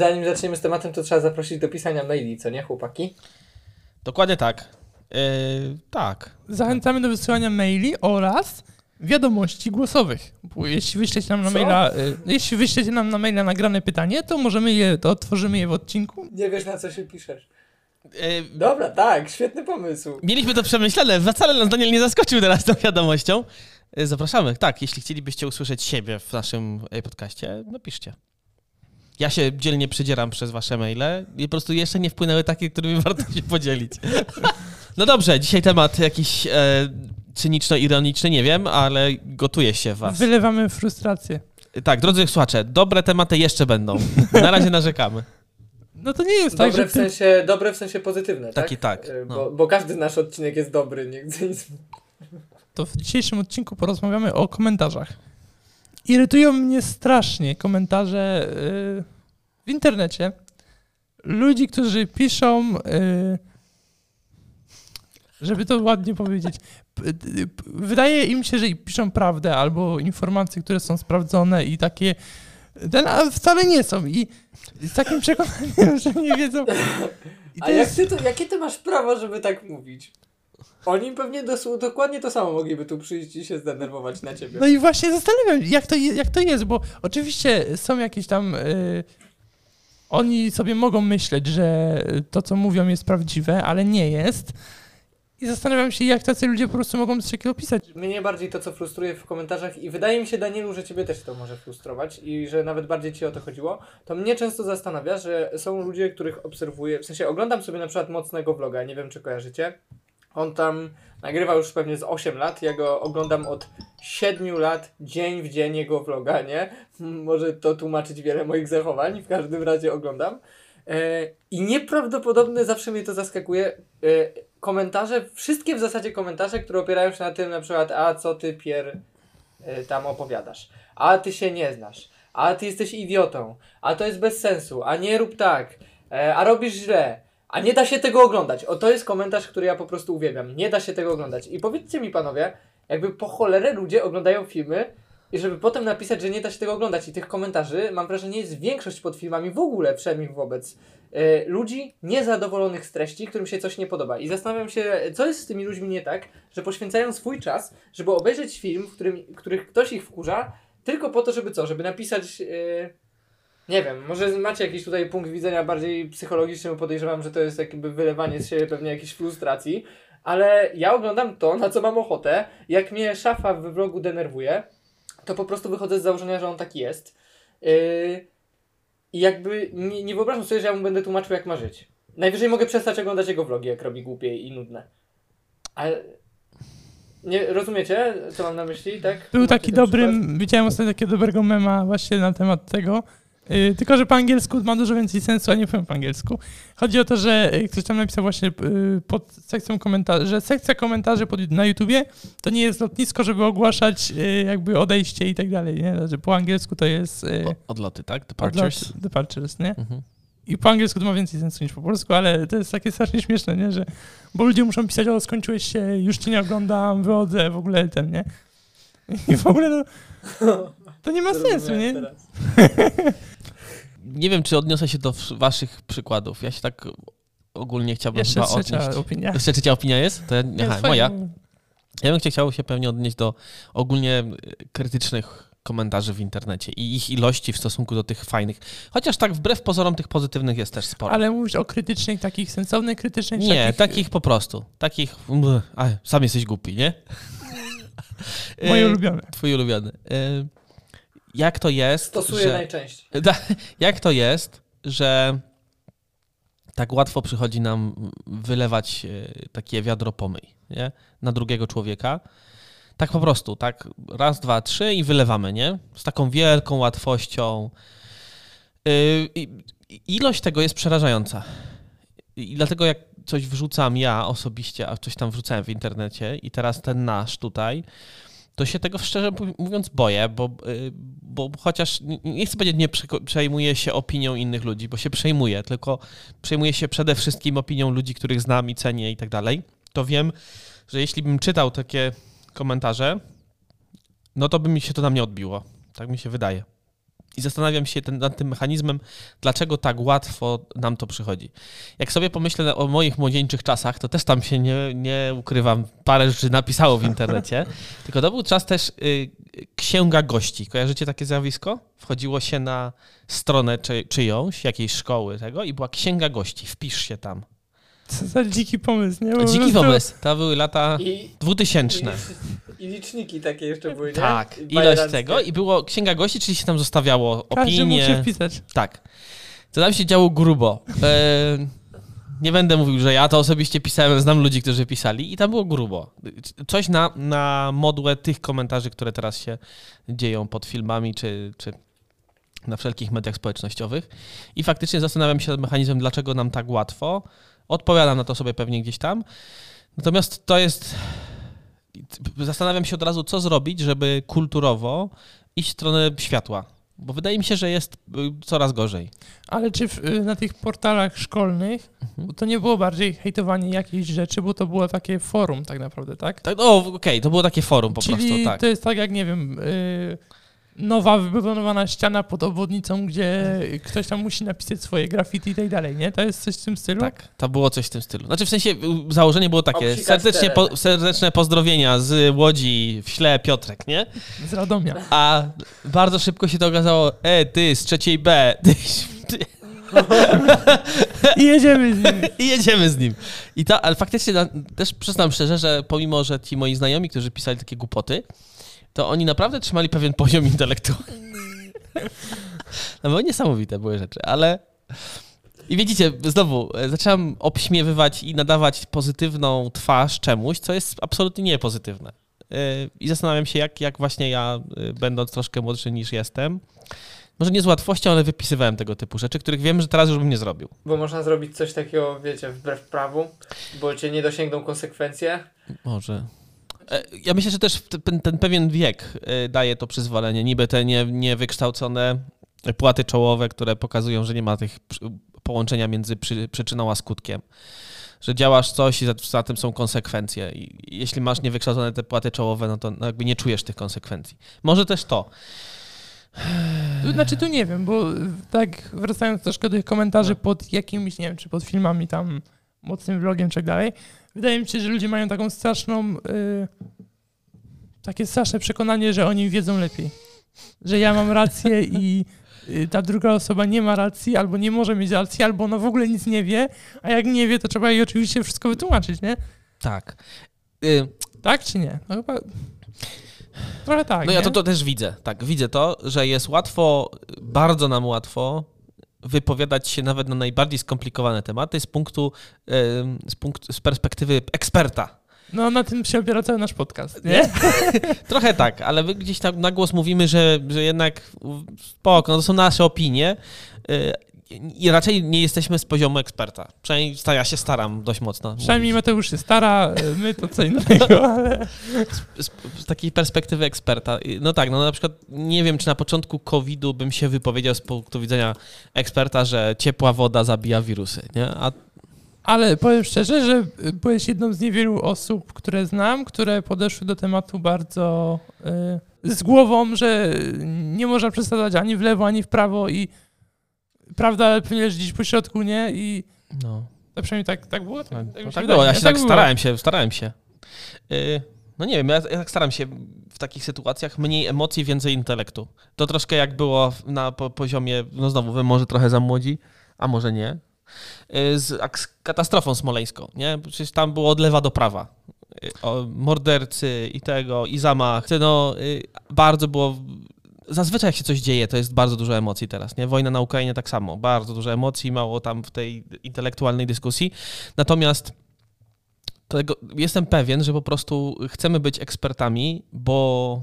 Zanim zaczniemy z tematem, to trzeba zaprosić do pisania maili, co nie, chłopaki? Dokładnie tak. Yy, tak. Zachęcamy do wysyłania maili oraz wiadomości głosowych. Jeśli wyślecie nam na Co? maila, y, jeśli wyślecie nam na maila nagrane pytanie, to możemy je, to otworzymy je w odcinku. Nie wiesz, na co się piszesz. Yy, Dobra, tak, świetny pomysł. mieliśmy to przemyślane. Wcale nas Daniel nie zaskoczył teraz tą wiadomością. Yy, zapraszamy. Tak, jeśli chcielibyście usłyszeć siebie w naszym yy, podcaście, napiszcie. Ja się dzielnie przedzieram przez wasze maile i po prostu jeszcze nie wpłynęły takie, którymi warto się podzielić. No dobrze, dzisiaj temat jakiś e, cyniczno-ironiczny, nie wiem, ale gotuje się was. Wylewamy frustrację. Tak, drodzy słuchacze, dobre tematy jeszcze będą. Na razie narzekamy. No to nie jest tak, Dobre że w ty... sensie, dobre w sensie pozytywne, tak? Taki tak, Y, no. Bo, bo każdy nasz odcinek jest dobry, nie chcę nic... To w dzisiejszym odcinku porozmawiamy o komentarzach. Irytują mnie strasznie komentarze y, w internecie. Ludzi, którzy piszą, y, żeby to ładnie powiedzieć, wydaje im się, że piszą prawdę albo informacje, które są sprawdzone i takie, ten, a wcale nie są. I z takim przekonaniem, że nie wiedzą. I A jak jest, ty to, jakie ty masz prawo, żeby tak mówić? Oni pewnie dokładnie to samo mogliby tu przyjść i się zdenerwować na ciebie. No i właśnie zastanawiam się, jak to, je, jak to jest, bo oczywiście są jakieś tam. y, oni sobie mogą myśleć, że to, co mówią, jest prawdziwe, ale nie jest. I zastanawiam się, jak tacy ludzie po prostu mogą coś takiego pisać. Mnie bardziej to, co frustruje w komentarzach i wydaje mi się, Danielu, że ciebie też to może frustrować i że nawet bardziej ci o to chodziło, to mnie często zastanawia, że są ludzie, których obserwuję, w sensie oglądam sobie na przykład mocnego vloga, nie wiem czy kojarzycie, on tam nagrywa już pewnie z 8 lat, ja go oglądam od 7 lat, dzień w dzień jego vloga, nie? Może to tłumaczyć wiele moich zachowań, w każdym razie oglądam. E, I nieprawdopodobne zawsze mnie to zaskakuje. E, komentarze, wszystkie w zasadzie komentarze, które opierają się na tym na przykład, a co ty pier e, tam opowiadasz, a ty się nie znasz, a ty jesteś idiotą, a to jest bez sensu, a nie rób tak, a robisz źle, a nie da się tego oglądać. O, to jest komentarz, który ja po prostu uwielbiam. Nie da się tego oglądać. I powiedzcie mi panowie, jakby po cholerę ludzie oglądają filmy i żeby potem napisać, że nie da się tego oglądać. I tych komentarzy, mam wrażenie, jest większość pod filmami w ogóle, przynajmniej wobec e, ludzi niezadowolonych z treści, którym się coś nie podoba. I zastanawiam się, co jest z tymi ludźmi nie tak, że poświęcają swój czas, żeby obejrzeć film, w którym których ktoś ich wkurza, tylko po to, żeby co? Żeby napisać. e, nie wiem, może macie jakiś tutaj punkt widzenia bardziej psychologiczny, bo podejrzewam, że to jest jakby wylewanie z siebie pewnie jakiejś frustracji, ale ja oglądam to, na co mam ochotę. Jak mnie szafa w vlogu denerwuje, to po prostu wychodzę z założenia, że on taki jest. Yy, I jakby nie, nie wyobrażam sobie, że ja mu będę tłumaczył, jak ma żyć. Najwyżej mogę przestać oglądać jego vlogi, jak robi głupie i nudne. Ale... Nie, rozumiecie, co mam na myśli, tak? Był Macie taki dobry, przykład? widziałem ostatnio takiego dobrego mema właśnie na temat tego. Yy, tylko, że po angielsku ma dużo więcej sensu, a nie powiem po angielsku. Chodzi o to, że yy, ktoś tam napisał właśnie yy, pod sekcją komentarzy, że sekcja komentarzy pod, na YouTubie to nie jest lotnisko, żeby ogłaszać yy, jakby odejście i tak dalej, nie? Że po angielsku to jest odloty, tak? Departures. odlot- departures, nie? Mhm. I po angielsku to ma więcej sensu niż po polsku, ale to jest takie strasznie śmieszne, nie? Że, bo ludzie muszą pisać, o skończyłeś się, już cię nie oglądam, wychodzę, w ogóle ten, nie? I w ogóle no, to nie ma sensu, nie? Nie wiem, czy odniosę się do waszych przykładów. Ja się tak ogólnie chciałbym Jeszcze chyba trzecia odnieść. opinia. Jeszcze trzecia opinia jest? To ja, aha, moja. Ja bym chciał się pewnie odnieść do ogólnie y, krytycznych komentarzy w internecie i ich ilości w stosunku do tych fajnych. Chociaż tak wbrew pozorom tych pozytywnych jest też sporo. Ale mówisz o krytycznych, takich sensownych, krytycznych? nie, takich... takich po prostu. Takich, mh, a, sam jesteś głupi, nie? Moje E, ulubione. Twój ulubiony. E, Jak to jest, Stosuję że... najczęściej. Jak to jest, że tak łatwo przychodzi nam wylewać e, takie wiadro pomyj nie? na drugiego człowieka? Tak po prostu, tak raz, dwa, trzy i wylewamy, nie? Z taką wielką łatwością. Yy, i- Ilość tego jest przerażająca. I dlatego jak coś wrzucam ja osobiście, a coś tam wrzucałem w internecie i teraz ten nasz tutaj, to się tego szczerze mówiąc boję, bo, y, bo chociaż nie- chcę powiedzieć, nie przejmuję się opinią innych ludzi, bo się przejmuję, tylko przejmuję się przede wszystkim opinią ludzi, których znam i cenię i tak dalej, to wiem, że jeśli bym czytał takie komentarze, no to by mi się to na mnie odbiło. Tak mi się wydaje. I zastanawiam się ten, nad tym mechanizmem, dlaczego tak łatwo nam to przychodzi. Jak sobie pomyślę o moich młodzieńczych czasach, to też tam się nie, nie ukrywam, parę rzeczy napisało w internecie. Tylko to był czas też y, księga gości. Kojarzycie takie zjawisko? Wchodziło się na stronę czy, czyjąś, jakiejś szkoły tego i była księga gości. Wpisz się tam. Co za dziki pomysł, nie? Po Dziki prostu- pomysł. To były lata I, 2000. i, I liczniki takie jeszcze były, nie? Tak, I ilość tego i było księga gości, czyli się tam zostawiało Każdy mógł się opinie. wpisać. Tak. Co tam się działo grubo. E, nie będę mówił, że ja to osobiście pisałem, znam ludzi, którzy pisali i tam było grubo. Coś na, na modłę tych komentarzy, które teraz się dzieją pod filmami czy, czy na wszelkich mediach społecznościowych. I faktycznie zastanawiam się nad mechanizmem, dlaczego nam tak łatwo. Odpowiadam na to sobie pewnie gdzieś tam. Natomiast to jest. Zastanawiam się od razu, co zrobić, żeby kulturowo iść w stronę światła. Bo wydaje mi się, że jest y, coraz gorzej. Ale czy w, y, na tych portalach szkolnych Mhm. to nie było bardziej hejtowanie jakiejś rzeczy, bo to było takie forum tak naprawdę, tak? Tak, o, okej, to było takie forum po Czyli prostu, tak. to jest tak jak, nie wiem, y, nowa wybetonowana ściana pod obwodnicą, gdzie ktoś tam musi napisać swoje graffiti i tak dalej, nie? To jest coś w tym stylu? Tak, to było coś w tym stylu. Znaczy w sensie założenie było takie, serdecznie po, serdeczne pozdrowienia z Łodzi w śle Piotrek, nie? Z Radomia. A bardzo szybko się to okazało, e, ty z trzeciej B, ty, ty, I jedziemy z nimi. i jedziemy z nim. I ta, ale faktycznie też przyznam szczerze, że pomimo, że ci moi znajomi, którzy pisali takie głupoty, to oni naprawdę trzymali pewien poziom intelektu. No bo niesamowite były rzeczy, ale... I widzicie, znowu, e, zaczęłam obśmiewywać i nadawać pozytywną twarz czemuś, co jest absolutnie niepozytywne. E, I zastanawiam się, jak, jak właśnie ja, e, będąc troszkę młodszy niż jestem, może nie z łatwością, ale wypisywałem tego typu rzeczy, których wiem, że teraz już bym nie zrobił. Bo można zrobić coś takiego, wiecie, wbrew prawu, bo cię nie dosięgną konsekwencje. Może. E, Ja myślę, że też ten, ten pewien wiek e, daje to przyzwolenie. Niby te nie, niewykształcone płaty czołowe, które pokazują, że nie ma tych połączenia między przy, przyczyną a skutkiem. Że działasz coś i za, za tym są konsekwencje. I jeśli masz niewykształcone te płaty czołowe, no to no jakby nie czujesz tych konsekwencji. Może też to. Tu, znaczy tu nie wiem, bo tak wracając troszkę do tych komentarzy No. pod jakimiś, nie wiem, czy pod filmami tam mocnym vlogiem czy tak dalej, wydaje mi się, że ludzie mają taką straszną, y, takie straszne przekonanie, że oni wiedzą lepiej. Że ja mam rację i y, ta druga osoba nie ma racji, albo nie może mieć racji, albo ona w ogóle nic nie wie, a jak nie wie, to trzeba jej oczywiście wszystko wytłumaczyć, nie? Tak. Y, Tak czy nie? No chyba trochę tak, No ja to, to też widzę, tak, widzę to, że jest łatwo, bardzo nam łatwo wypowiadać się nawet na najbardziej skomplikowane tematy z punktu, z, punktu, z perspektywy eksperta. No na tym się opiera cały nasz podcast, nie? Trochę tak, ale my gdzieś tam na głos mówimy, że, że jednak spoko, no to są nasze opinie y, i raczej nie jesteśmy z poziomu eksperta. Przynajmniej ja się staram dość mocno. Przynajmniej mówić. Mateusz się stara, y, my to co innego, ale... z, z takiej perspektywy eksperta. No tak, no na przykład nie wiem, czy na początku COVID-u bym się wypowiedział z punktu widzenia eksperta, że ciepła woda zabija wirusy, nie? A Ale powiem szczerze, że y, byłeś jedną z niewielu osób, które znam, które podeszły do tematu bardzo y, z głową, że nie można przesadzać ani w lewo, ani w prawo i prawda leży gdzieś po środku, nie? I no, to przynajmniej tak, tak było? tak, tak no, tak wydaje, było, ja się tak było. starałem się, starałem się. Y, No nie wiem, ja, ja tak staram się w takich sytuacjach mniej emocji, więcej intelektu. To troszkę jak było na po, poziomie, no znowu, wy może trochę za młodzi, a może nie, y, z katastrofą smoleńską, nie? Przecież tam było od lewa do prawa. Y, O, mordercy i tego, i zamach. No, y, bardzo było... Zazwyczaj jak się coś dzieje, to jest bardzo dużo emocji teraz, nie? Wojna na Ukrainie tak samo. Bardzo dużo emocji, mało tam w tej intelektualnej dyskusji. Natomiast tego, jestem pewien, że po prostu chcemy być ekspertami, bo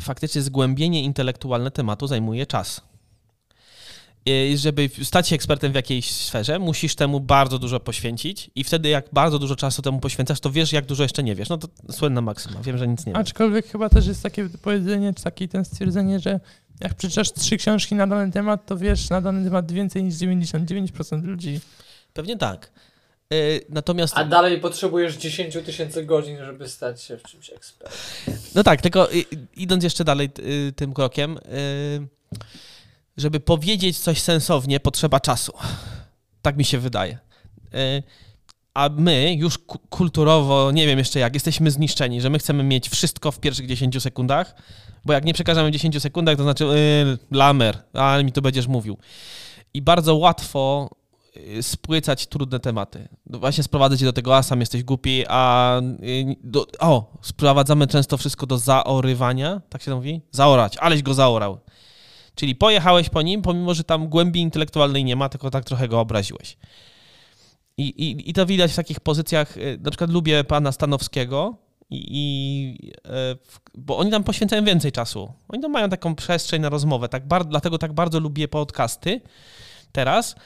faktycznie zgłębienie intelektualne tematu zajmuje czas. I żeby stać się ekspertem w jakiejś sferze, musisz temu bardzo dużo poświęcić i wtedy jak bardzo dużo czasu temu poświęcasz, to wiesz, jak dużo jeszcze nie wiesz. No to słynna maksyma. Wiem, że nic nie wiem. Aczkolwiek chyba też jest takie powiedzenie, czy takie ten stwierdzenie, że jak przeczytasz trzy książki na dany temat, to wiesz na dany temat więcej niż 99% ludzi. Pewnie tak. Y, Natomiast. A dalej potrzebujesz 10 tysięcy godzin, żeby stać się w czymś ekspertem. No tak, tylko idąc jeszcze dalej y, tym krokiem, y, żeby powiedzieć coś sensownie, potrzeba czasu. Tak mi się wydaje. Y, a my już ku- kulturowo, nie wiem jeszcze jak, jesteśmy zniszczeni, że my chcemy mieć wszystko w pierwszych 10 sekundach, bo jak nie przekażemy w 10 sekundach, to znaczy y, lamer, ale mi to będziesz mówił. I bardzo łatwo y, spłycać trudne tematy. No Właśnie sprowadzę cię do tego, a sam jesteś głupi, a y, do, o, sprowadzamy często wszystko do zaorywania, tak się to mówi? Zaorać, aleś go zaorał. Czyli pojechałeś po nim, pomimo, że tam głębi intelektualnej nie ma, tylko tak trochę go obraziłeś. I, i, I to widać w takich pozycjach, y, na przykład lubię pana Stanowskiego, i, i, e, bo oni tam poświęcają więcej czasu. Oni tam mają taką przestrzeń na rozmowę, tak bar, dlatego tak bardzo lubię podcasty teraz.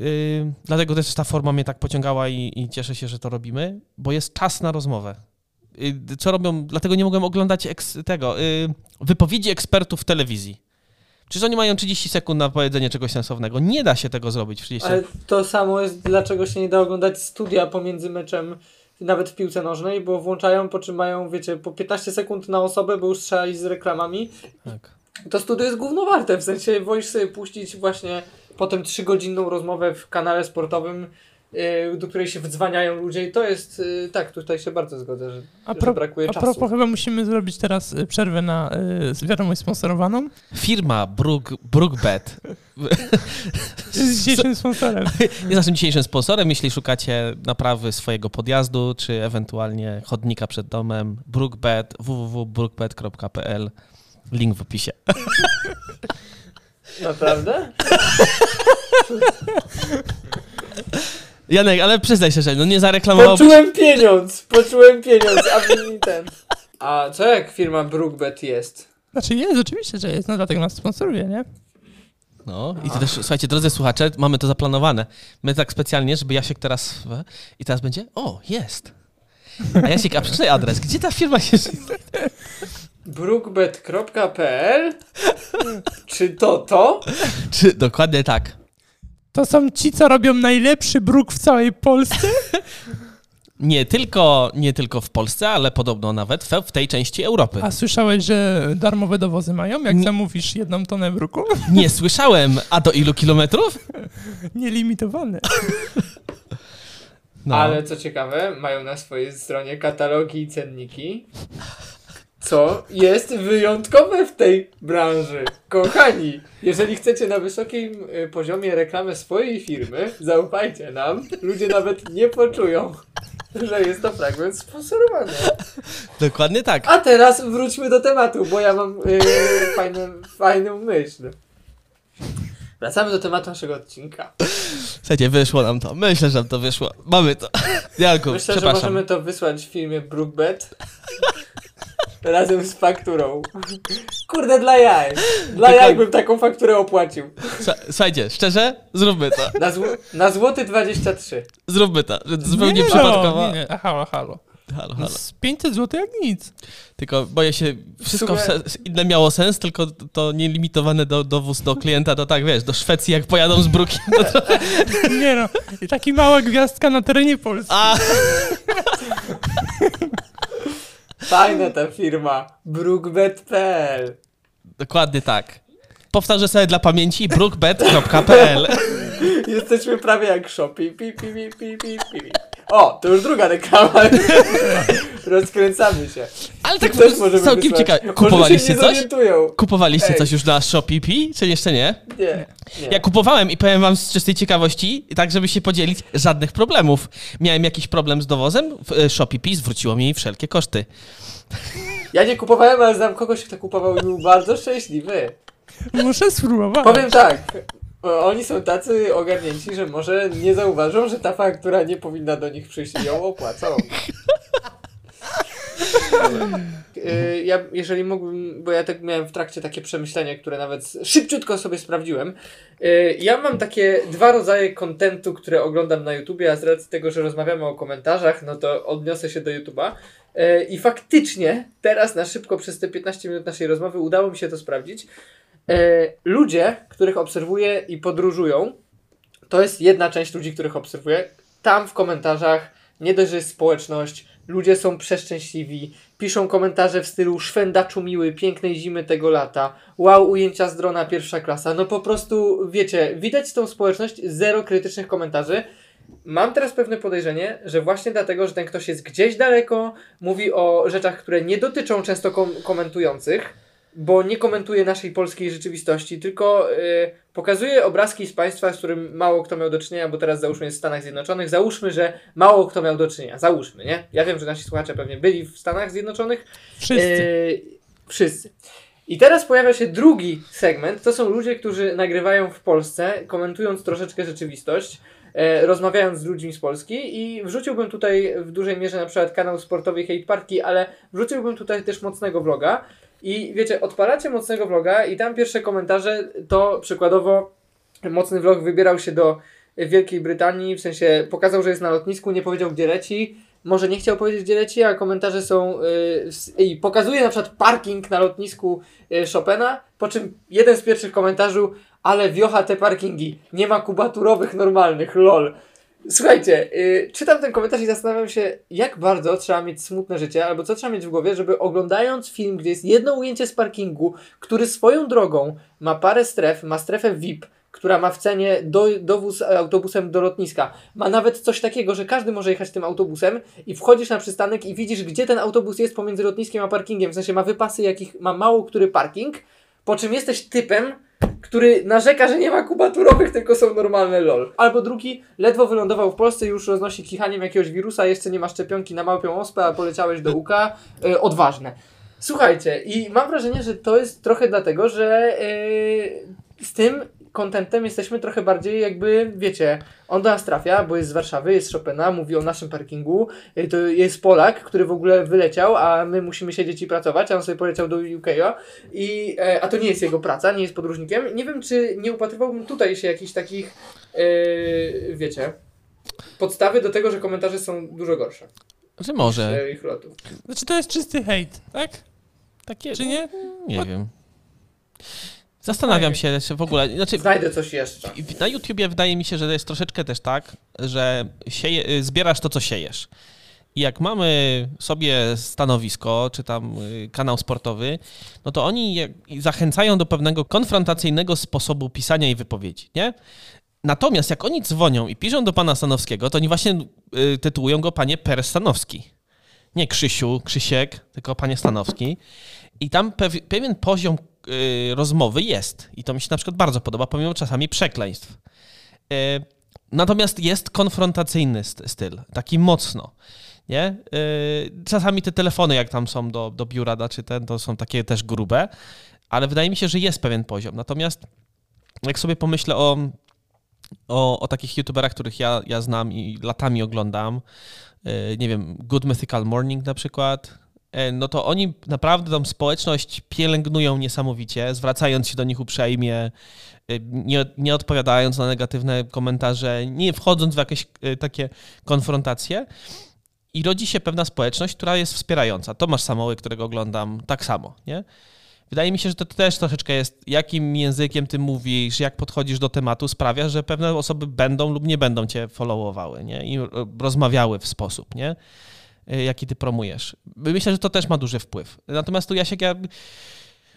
Yy, dlatego też ta forma mnie tak pociągała i, i cieszę się, że to robimy, bo jest czas na rozmowę. Yy, co robią? Dlatego nie mogłem oglądać eks, tego yy, wypowiedzi ekspertów w telewizji. Przecież oni mają 30 sekund na powiedzenie czegoś sensownego. Nie da się tego zrobić w 30 Ale to samo jest, dlaczego się nie da oglądać studia pomiędzy meczem, nawet w piłce nożnej, bo włączają, po czym mają, wiecie, po 15 sekund na osobę, bo już strzelali z reklamami. Tak. To studio jest gówno warte, w sensie wolisz sobie puścić właśnie potem trzygodzinną rozmowę w kanale sportowym, do której się wdzwaniają ludzie i to jest, yy, tak, tutaj się bardzo zgodzę, że, A, że pro, brakuje a czasu. propos, chyba musimy zrobić teraz y, przerwę na y, wiadomość sponsorowaną. Firma Brook, Brookbet Jest dzisiejszym sponsorem. jest naszym dzisiejszym sponsorem. Jeśli szukacie naprawy swojego podjazdu, czy ewentualnie chodnika przed domem, Brookbet, www.brookbet.pl. Link w opisie. Naprawdę? Janek, ale przyznaj się, że no nie zareklamowałbyś... Poczułem pieniądz, poczułem pieniądz, a mi ten. A co jak firma Brookbet jest? Znaczy jest, oczywiście, że jest, no dlatego nas sponsoruje, nie? No i to też, słuchajcie, drodzy słuchacze, mamy to zaplanowane. My tak specjalnie, żeby Jasiek teraz... I teraz będzie, o, jest. A Jasiek, a przeczytaj adres. Gdzie ta firma się... Brookbet.pl? Czy to to? Czy, dokładnie tak. To są ci, co robią najlepszy bruk w całej Polsce? Nie tylko, nie tylko w Polsce, ale podobno nawet w, w tej części Europy. A słyszałeś, że darmowe dowozy mają, jak Nie. zamówisz jedną tonę bruku? Nie słyszałem. A do ilu kilometrów? Nielimitowane. No. Ale co ciekawe, mają na swojej stronie katalogi i cenniki. Co jest wyjątkowe w tej branży. Kochani, jeżeli chcecie na wysokim y, poziomie reklamy swojej firmy, zaufajcie nam. Ludzie nawet nie poczują, że jest to fragment sponsorowany. Dokładnie tak. A teraz wróćmy do tematu, bo ja mam yy, fajną, fajną myśl. Wracamy do tematu naszego odcinka. Słuchajcie, wyszło nam to. Myślę, że nam to wyszło. Mamy to. Janku, Myślę, że możemy to wysłać w filmie Brookbet. Razem z fakturą. Kurde, dla jaj. Dla Tylko- jaj bym taką fakturę opłacił. Słuchaj- Słuchajcie, szczerze, zróbmy to. Na, zł na złoty 23. Zróbmy to. że Zupełnie nie, przypadkowo. No, nie, nie. A, halo, halo. Halo, halo. Z 500 zł jak nic. Tylko boję się, wszystko sumie- inne miało sens, tylko to nielimitowane do, dowóz do klienta, to tak wiesz, do Szwecji jak pojadą z brukiem. To. Nie no, i taki mała gwiazdka na terenie Polski. A, Fajna ta firma. Brookbet.pl dokładnie tak. Powtarzę sobie dla pamięci brookbet.pl Jesteśmy prawie jak Shopee. Pi, pi, pi, pi, pi, pi. O, to już druga reklama. Rozkręcamy się. Ale tak Też możemy całkiem ciekawe. Może Kupowaliście coś? zorientują. Kupowaliście Ej. coś już na Shopee, czy jeszcze nie? Nie, nie. Ja kupowałem i powiem wam z czystej ciekawości, tak żeby się podzielić, żadnych problemów. Miałem jakiś problem z dowozem, w e, Shopee zwróciło mi wszelkie koszty. Ja nie kupowałem, ale znam kogoś, kto kupował i był bardzo szczęśliwy. Muszę spróbować. Powiem tak. Oni są tacy ogarnięci, że może nie zauważą, że ta faktura nie powinna do nich przyjść i ją opłacą. Y, Ja, jeżeli mógłbym, bo ja tak miałem w trakcie takie przemyślenia, które nawet szybciutko sobie sprawdziłem. Y, Ja mam takie dwa rodzaje kontentu, które oglądam na YouTubie, a z racji tego, że rozmawiamy o komentarzach, no to odniosę się do YouTube'a. Y, I faktycznie teraz na szybko przez te 15 minut naszej rozmowy udało mi się to sprawdzić. E, ludzie, których obserwuję i podróżują, to jest jedna część ludzi, których obserwuję. tam w komentarzach nie dość, że jest społeczność, ludzie są przeszczęśliwi, piszą komentarze w stylu szwendaczu miły, pięknej zimy tego lata, wow, ujęcia z drona pierwsza klasa, no po prostu, wiecie, widać tą społeczność, zero krytycznych komentarzy. Mam teraz pewne podejrzenie, że właśnie dlatego, że ten ktoś jest gdzieś daleko, mówi o rzeczach, które nie dotyczą często kom- komentujących, bo nie komentuje naszej polskiej rzeczywistości, tylko y, pokazuje obrazki z państwa, z którym mało kto miał do czynienia, bo teraz załóżmy jest w Stanach Zjednoczonych. Załóżmy, że mało kto miał do czynienia. Załóżmy, nie? Ja wiem, że nasi słuchacze pewnie byli w Stanach Zjednoczonych. Wszyscy. E, wszyscy. I teraz pojawia się drugi segment. To są ludzie, którzy nagrywają w Polsce, komentując troszeczkę rzeczywistość, e, rozmawiając z ludźmi z Polski i wrzuciłbym tutaj w dużej mierze na przykład kanał sportowy Hate Parki, ale wrzuciłbym tutaj też mocnego vloga. I wiecie, odpalacie mocnego vloga i tam pierwsze komentarze to przykładowo mocny vlog wybierał się do Wielkiej Brytanii, w sensie pokazał, że jest na lotnisku, nie powiedział gdzie leci, może nie chciał powiedzieć gdzie leci, a komentarze są yy, i pokazuje na przykład parking na lotnisku yy, Chopina, po czym jeden z pierwszych komentarzy, ale wiocha te parkingi, nie ma kubaturowych normalnych, lol. Słuchajcie, yy, czytam ten komentarz i zastanawiam się, jak bardzo trzeba mieć smutne życie, albo co trzeba mieć w głowie, żeby oglądając film, gdzie jest jedno ujęcie z parkingu, który swoją drogą ma parę stref, ma strefę VIP, która ma w cenie do, dowóz autobusem do lotniska. Ma nawet coś takiego, że każdy może jechać tym autobusem i wchodzisz na przystanek i widzisz, gdzie ten autobus jest pomiędzy lotniskiem a parkingiem. W sensie ma wypasy, jakich ma mało który parking, po czym jesteś typem, który narzeka, że nie ma kubaturowych, tylko są normalne lol. Albo drugi, ledwo wylądował w Polsce, już roznosi kichaniem jakiegoś wirusa, jeszcze nie ma szczepionki na małpią ospę, a poleciałeś do UK. E, odważne. Słuchajcie, i mam wrażenie, że to jest trochę dlatego, że yy, z tym kontentem jesteśmy trochę bardziej jakby, wiecie, on do nas trafia, bo jest z Warszawy, jest z Chopina, mówi o naszym parkingu, yy, to jest Polak, który w ogóle wyleciał, a my musimy siedzieć i pracować, a on sobie poleciał do UK, i, e, a to nie jest jego praca, nie jest podróżnikiem. Nie wiem, czy nie upatrywałbym tutaj się jakichś takich, yy, wiecie, podstawy do tego, że komentarze są dużo gorsze. Że może. e, ich lotów. Znaczy to jest czysty hejt, tak? Takie, Czy nie? Nie wiem. Zastanawiam się czy w ogóle. Znaczy, Znajdę coś jeszcze. na YouTubie wydaje mi się, że jest troszeczkę też tak, że sieje, y, zbierasz to, co siejesz. I jak mamy sobie stanowisko, czy tam y, kanał sportowy, no to oni zachęcają do pewnego konfrontacyjnego sposobu pisania i wypowiedzi, nie? Natomiast jak oni dzwonią i piszą do pana Stanowskiego, to oni właśnie y, tytułują go panie Per Stanowski. Nie Krzysiu, Krzysiek, tylko panie Stanowski. I tam pew, pewien poziom rozmowy jest. I to mi się na przykład bardzo podoba, pomimo czasami przekleństw. Y, natomiast jest konfrontacyjny st- styl, taki mocno. Nie? Y, czasami te telefony, jak tam są do, do biura, czy ten, to są takie też grube, ale wydaje mi się, że jest pewien poziom. Natomiast jak sobie pomyślę o, o, o takich youtuberach, których ja, ja znam i latami oglądam, y, nie wiem, Good Mythical Morning na przykład, y, no to oni naprawdę tą społeczność pielęgnują niesamowicie, zwracając się do nich uprzejmie, y, nie, nie odpowiadając na negatywne komentarze, nie wchodząc w jakieś y, takie konfrontacje. I rodzi się pewna społeczność, która jest wspierająca. Tomasz Samoły, którego oglądam, tak samo, nie? Wydaje mi się, że to też troszeczkę jest, jakim językiem ty mówisz, jak podchodzisz do tematu, sprawia, że pewne osoby będą lub nie będą cię followowały, nie? I e, rozmawiały w sposób, nie? E, Jaki ty promujesz. Myślę, że to też ma duży wpływ. Natomiast tu Jasiek, ja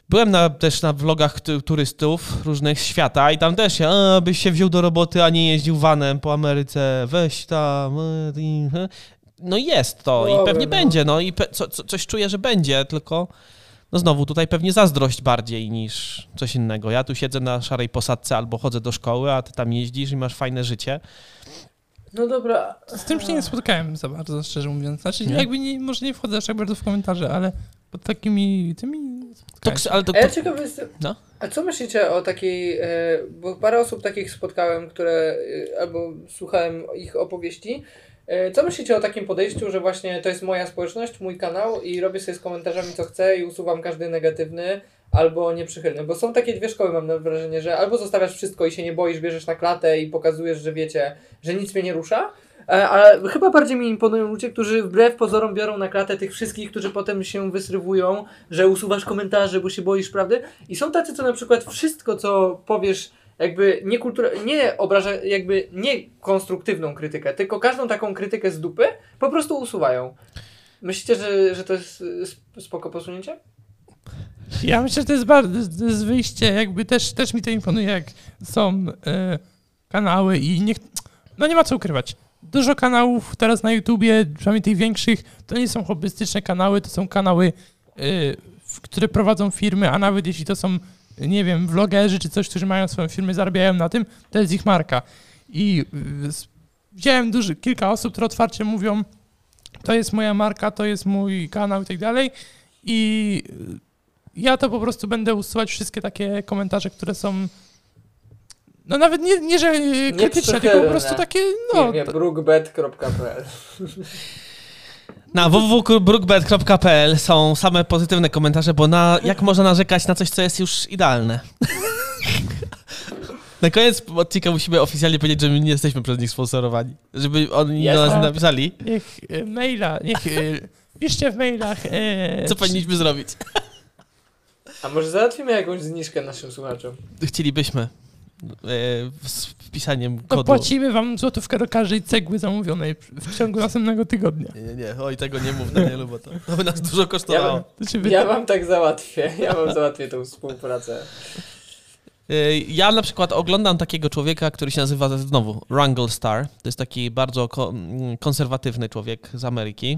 byłem na, też na vlogach tu- turystów różnych świata i tam też się, a, byś się wziął do roboty, a nie jeździł vanem po Ameryce, weź tam. e, e. No jest to i pewnie no. będzie, no i co, co, coś czuję, że będzie, tylko no znowu tutaj pewnie zazdrość bardziej niż coś innego. Ja tu siedzę na szarej posadce albo chodzę do szkoły, a ty tam jeździsz i masz fajne życie. No dobra. Z tym się nie spotkałem za bardzo, szczerze mówiąc. Znaczy, Nie? jakby nie, może nie wchodzę aż tak bardzo w komentarze, ale pod takimi tymi To, spotkałem ks- się. ale to, A ja to, ciekawy jestem, No. a co myślicie o takiej, e, bo parę osób takich spotkałem, które, e, albo słuchałem ich opowieści, e, co myślicie o takim podejściu, że właśnie to jest moja społeczność, mój kanał i robię sobie z komentarzami co chcę i usuwam każdy negatywny albo nieprzychylny, bo są takie dwie szkoły mam wrażenie, że albo zostawiasz wszystko i się nie boisz, bierzesz na klatę i pokazujesz, że wiecie, że nic mnie nie rusza, E, Ale chyba bardziej mi imponują ludzie, którzy wbrew pozorom biorą na klatę tych wszystkich, którzy potem się wysrywują, że usuwasz komentarze, bo się boisz prawdy. I są tacy, co na przykład wszystko, co powiesz jakby nie, kultura, nie obraża, jakby nie konstruktywną krytykę, tylko każdą taką krytykę z dupy po prostu usuwają. Myślicie, że, że to jest sp- spoko posunięcie? Ja myślę, że to jest bardzo, to jest wyjście, jakby też, też mi to imponuje, jak są e, kanały i niech, no nie ma co ukrywać. Dużo kanałów teraz na YouTubie, przynajmniej tych większych, to nie są hobbystyczne kanały, to są kanały, e, które prowadzą firmy, a nawet jeśli to są, nie wiem, vlogerzy czy coś, którzy mają swoją firmę, zarabiają na tym, to jest ich marka. I s- widziałem duży, kilka osób, które otwarcie mówią, to jest moja marka, to jest mój kanał i tak dalej. I ja to po prostu będę usuwać wszystkie takie komentarze, które są. No nawet nie, nie że krytyczne, tylko po prostu takie, no. brookbet.pl Na www.brookbet.pl są same pozytywne komentarze, bo na, jak można narzekać na coś, co jest już idealne? Na koniec odcinka musimy oficjalnie powiedzieć, że my nie jesteśmy przez nich sponsorowani. Żeby oni do nas napisali, Niech y, maila, niech. Y, piszcie w mailach. Y, co powinniśmy zrobić. A może załatwimy jakąś zniżkę naszym słuchaczom? Chcielibyśmy. e, Z wpisaniem To kodu. płacimy wam złotówkę do każdej cegły zamówionej w ciągu następnego tygodnia. Nie, nie, nie, oj, tego nie mów, Danielu, bo to, to by nas dużo Ja, kosztowało. wam- To się wy... ja wam tak załatwię. Ja wam załatwię tą współpracę. Y, Ja na przykład oglądam takiego człowieka, który się nazywa znowu Wrangle Star. To jest taki bardzo mm, konserwatywny człowiek z Ameryki.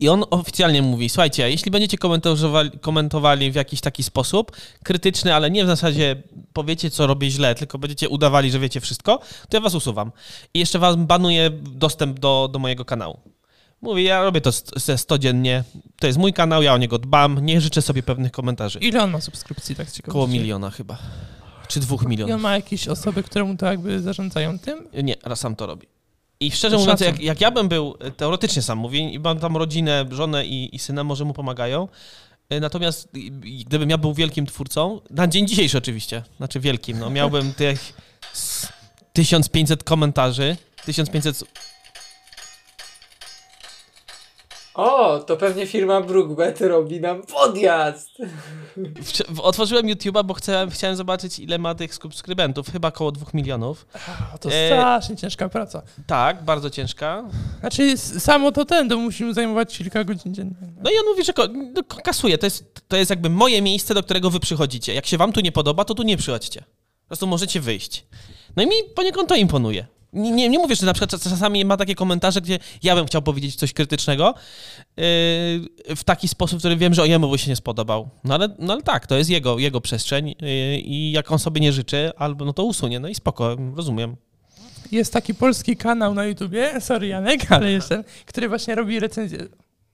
I on oficjalnie mówi, słuchajcie, jeśli będziecie komentowali, komentowali w jakiś taki sposób, krytyczny, ale nie w zasadzie powiecie, co robię źle, tylko będziecie udawali, że wiecie wszystko, to ja was usuwam. I jeszcze was banuję dostęp do, do mojego kanału. Mówi, ja robię to ze 100 dziennie, to jest mój kanał, ja o niego dbam, nie życzę sobie pewnych komentarzy. Ile on ma subskrypcji, tak z Koło miliona chyba. Czy dwóch I on milionów. ma jakieś osoby, które mu to jakby zarządzają tym? Nie, raz sam to robi. I szczerze mówiąc, jak, jak ja bym był, e, teoretycznie sam mówię, i mam tam rodzinę, żonę i, i syna, może mu pomagają. E, Natomiast gdybym ja był wielkim twórcą, na dzień dzisiejszy oczywiście, znaczy wielkim, no miałbym tych s- 1500 komentarzy, 1500... O, to pewnie firma Brookbet robi nam podjazd. Otworzyłem YouTube'a, bo chciałem, chciałem zobaczyć, ile ma tych subskrybentów, chyba około 2 milionów. O, to E, strasznie ciężka praca. Tak, bardzo ciężka. Znaczy, samo to ten, to musimy zajmować kilka godzin dziennie. No i on mówi, że ko- no, ko- kasuje. To jest, to jest jakby moje miejsce, do którego wy przychodzicie. Jak się wam tu nie podoba, to tu nie przychodźcie. Po prostu możecie wyjść. No i mi poniekąd to imponuje. Nie, nie, nie mówię, że na przykład czas- czasami ma takie komentarze, gdzie ja bym chciał powiedzieć coś krytycznego yy, w taki sposób, który wiem, że o jemu by się nie spodobał. No ale, no ale tak, to jest jego, jego przestrzeń yy, i jak on sobie nie życzy, albo no to usunie. No i spoko, rozumiem. Jest taki polski kanał na YouTubie, sorry Janek, ale jeszcze, który właśnie robi recenzję,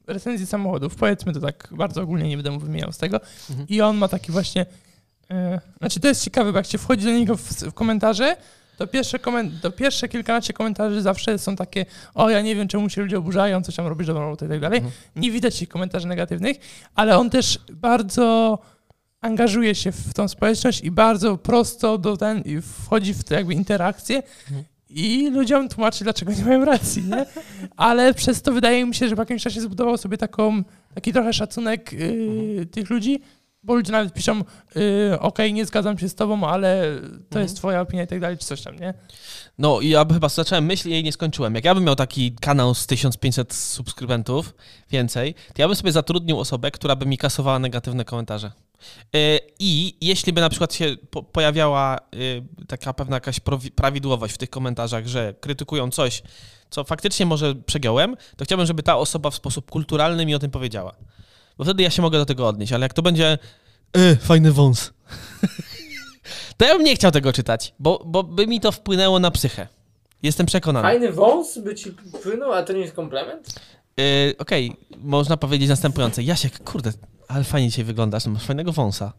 recenzję samochodów. Powiedzmy to tak bardzo ogólnie, nie będę mu wymieniał z tego. Mhm. I on ma taki właśnie, e, znaczy to jest ciekawe, bo jak się wchodzi do niego w, w komentarze, to pierwsze, komen- to pierwsze kilkanaście komentarzy zawsze są takie, o ja nie wiem czemu się ludzie oburzają, coś tam robisz dobrą robotę i tak dalej. Mhm. Nie widać tych komentarzy negatywnych, ale on też bardzo angażuje się w tą społeczność i bardzo prosto do ten, wchodzi w te jakby interakcje Mhm. i ludziom tłumaczy, dlaczego nie mają racji, nie? Ale przez to wydaje mi się, że w jakimś czasie zbudował sobie taką, taki trochę szacunek yy, tych ludzi, bo ludzie nawet piszą, yy, okej, nie zgadzam się z tobą, ale to jest twoja opinia i tak dalej, czy coś tam, nie? No i ja chyba zacząłem myśl i nie skończyłem. Jak ja bym miał taki kanał z 1500 subskrybentów, więcej, to ja bym sobie zatrudnił osobę, która by mi kasowała negatywne komentarze. Yy, I jeśli by na przykład się po pojawiała yy, taka pewna jakaś prawidłowość w tych komentarzach, że krytykują coś, co faktycznie może przegiąłem, to chciałbym, żeby ta osoba w sposób kulturalny mi o tym powiedziała. Bo wtedy ja się mogę do tego odnieść, ale jak to będzie e, fajny wąs, to ja bym nie chciał tego czytać, bo, bo by mi to wpłynęło na psychę. Jestem przekonany. Fajny wąs by ci płynął, a to nie jest komplement? Yy, Okej, można powiedzieć następujące. Jasiek, kurde, ale fajnie dzisiaj wyglądasz, masz fajnego wąsa.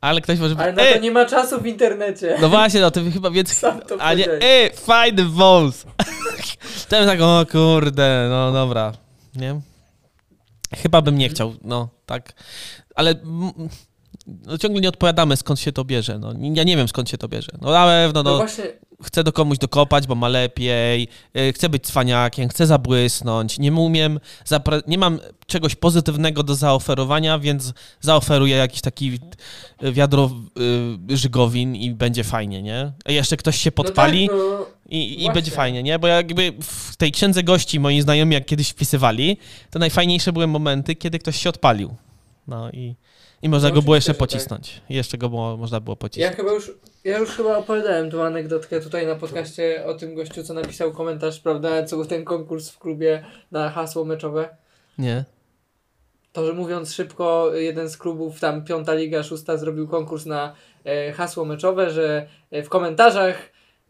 Ale ktoś może Ale na to e, nie ma czasu w internecie. no właśnie, no to chyba więc... Sam to A nie, e, fajny wąs. to tak, o kurde, no dobra, nie? Chyba bym nie chciał, no, tak. Ale no, ciągle nie odpowiadamy, skąd się to bierze. No, ja nie wiem, skąd się to bierze. No na pewno, No no, właśnie, chcę do komuś dokopać, bo ma lepiej, y, chcę być cwaniakiem, chcę zabłysnąć, nie umiem, zapre- nie mam czegoś pozytywnego do zaoferowania, więc zaoferuję jakiś taki wiadro y, żygowin i będzie fajnie, nie? A jeszcze ktoś się podpali No tak, no, i, i będzie fajnie, nie? Bo jakby w tej księdze gości moi znajomi, jak kiedyś wpisywali, to najfajniejsze były momenty, kiedy ktoś się odpalił. No i, i można No, go było jeszcze tak. pocisnąć. Jeszcze go było, można było Ja pocisnąć. chyba już, ja już chyba opowiadałem tą anegdotkę tutaj na podcaście o tym gościu, co napisał komentarz, prawda, co był ten konkurs w klubie na hasło meczowe. Nie? To, że mówiąc szybko, jeden z klubów, tam piąta liga, szósta, zrobił konkurs na e, hasło meczowe, że e, w komentarzach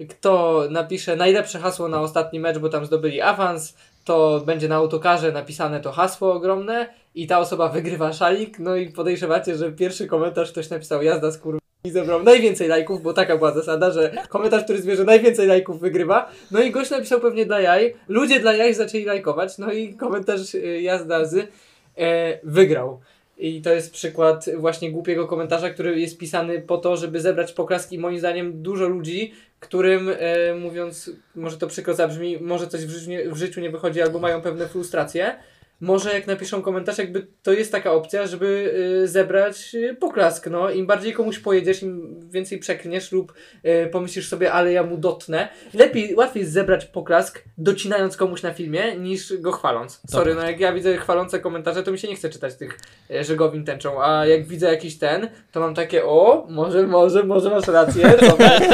kto napisze najlepsze hasło na ostatni mecz, bo tam zdobyli awans, to będzie na autokarze napisane to hasło ogromne i ta osoba wygrywa szalik, no i podejrzewacie, że pierwszy komentarz ktoś napisał jazda z kur... i zebrał najwięcej lajków, bo taka była zasada, że komentarz, który zbierze najwięcej lajków wygrywa. No i gość napisał pewnie dla jaj, ludzie dla jaj zaczęli lajkować, no i komentarz y, jazda z e, wygrał. I to jest przykład właśnie głupiego komentarza, który jest pisany po to, żeby zebrać poklaski. Moim zdaniem dużo ludzi, którym e, mówiąc, może to przykro zabrzmi, może coś w życiu, nie, w życiu nie wychodzi albo mają pewne frustracje. Może jak napiszą komentarz, jakby to jest taka opcja, żeby y, zebrać y, poklask. No. Im bardziej komuś pojedziesz, im więcej przeklniesz lub y, pomyślisz sobie, ale ja mu dotnę. Lepiej, łatwiej jest zebrać poklask, docinając komuś na filmie, niż go chwaląc. Sorry, no jak ja widzę chwalące komentarze, to mi się nie chce czytać tych żegowin tęczą, a jak widzę jakiś ten, to mam takie, o, może, może, może masz rację,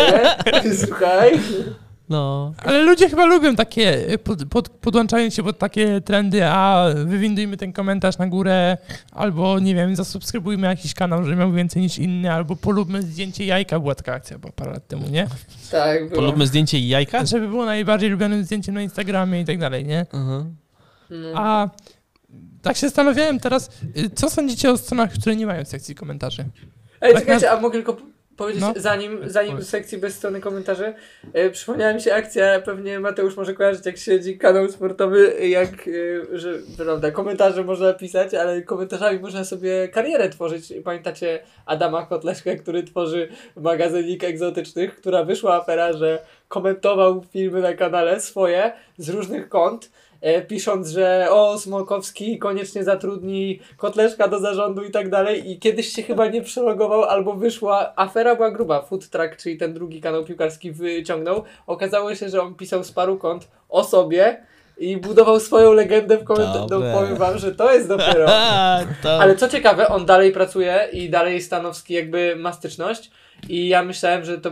słuchaj. No. Ale ludzie chyba lubią takie, pod, pod, podłączając się pod takie trendy, a wywindujmy ten komentarz na górę, albo nie wiem, zasubskrybujmy jakiś kanał, żeby miał więcej niż inny, albo polubmy zdjęcie jajka, była taka akcja była parę lat temu, nie? Tak, było. Polubmy zdjęcie i jajka? Żeby było najbardziej lubionym zdjęciem na Instagramie i tak dalej, nie? Mhm. No. A tak się zastanawiałem teraz, y, co sądzicie o stronach, które nie mają sekcji komentarzy? Ej, Tak czekajcie, a mogę tylko powiedzieć, No. zanim, zanim sekcji bez strony komentarzy, e, przypomniała mi się akcja, pewnie Mateusz może kojarzyć, jak siedzi kanał sportowy, jak, e, że, prawda, komentarze można pisać, ale komentarzami można sobie karierę tworzyć. Pamiętacie Adama Kotleszkę, który tworzy magazynik egzotycznych, która wyszła afera, że komentował filmy na kanale swoje z różnych kont, pisząc, że o, Smokowski koniecznie zatrudni Kotleszka do zarządu i tak dalej. I kiedyś się chyba nie przelogował albo wyszła, afera była gruba, Food Track, czyli ten drugi kanał piłkarski wyciągnął, okazało się, że on pisał z paru kont o sobie i budował swoją legendę w komentarzu, no powiem wam, że to jest dopiero... Ale co ciekawe, on dalej pracuje i dalej Stanowski jakby ma styczność. I ja myślałem, że to...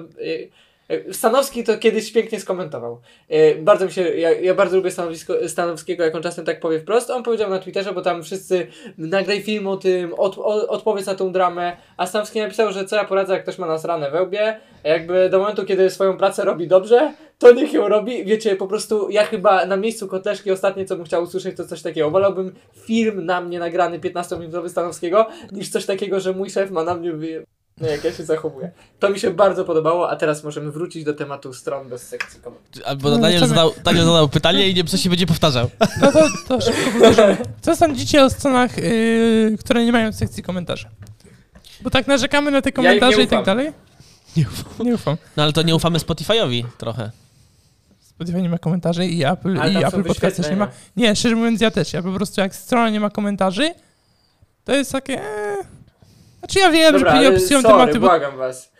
y, Stanowski to kiedyś pięknie skomentował. Y, Bardzo mi się, ja, ja bardzo lubię stanowisko, Stanowskiego, jak on czasem tak powie wprost. On powiedział na Twitterze, bo tam wszyscy nagraj film o tym, od, odpowiedz na tą dramę, a Stanowski napisał, że co ja poradzę, jak ktoś ma nasrane we łbie, jakby do momentu, kiedy swoją pracę robi dobrze, to niech ją robi. Wiecie, po prostu ja chyba na miejscu Kotleszki ostatnie, co bym chciał usłyszeć, to coś takiego. Wolałbym film na mnie nagrany 15-minutowy Stanowskiego, niż coś takiego, że mój szef ma na mnie. No, jak ja się zachowuję. To mi się bardzo podobało, a teraz możemy wrócić do tematu stron bez sekcji komentarzy. Albo No, Daniel zadał, Daniel zadał pytanie i nie wiem, co się będzie powtarzał. No to, to szybko powtórzymy. Co sądzicie o stronach, y, które nie mają sekcji komentarzy? Bo tak narzekamy na te Ja komentarze i tak dalej? Nie ufam. Nie ufam. No ale to nie ufamy Spotify'owi trochę. Spotify nie ma komentarzy i Apple, Ale i Apple Podcast też nie ma. Nie, szczerze mówiąc ja też. Ja po prostu jak strona nie ma komentarzy, to jest takie... Znaczy ja wiem, Dobra, że sorry, tematy, błagam was.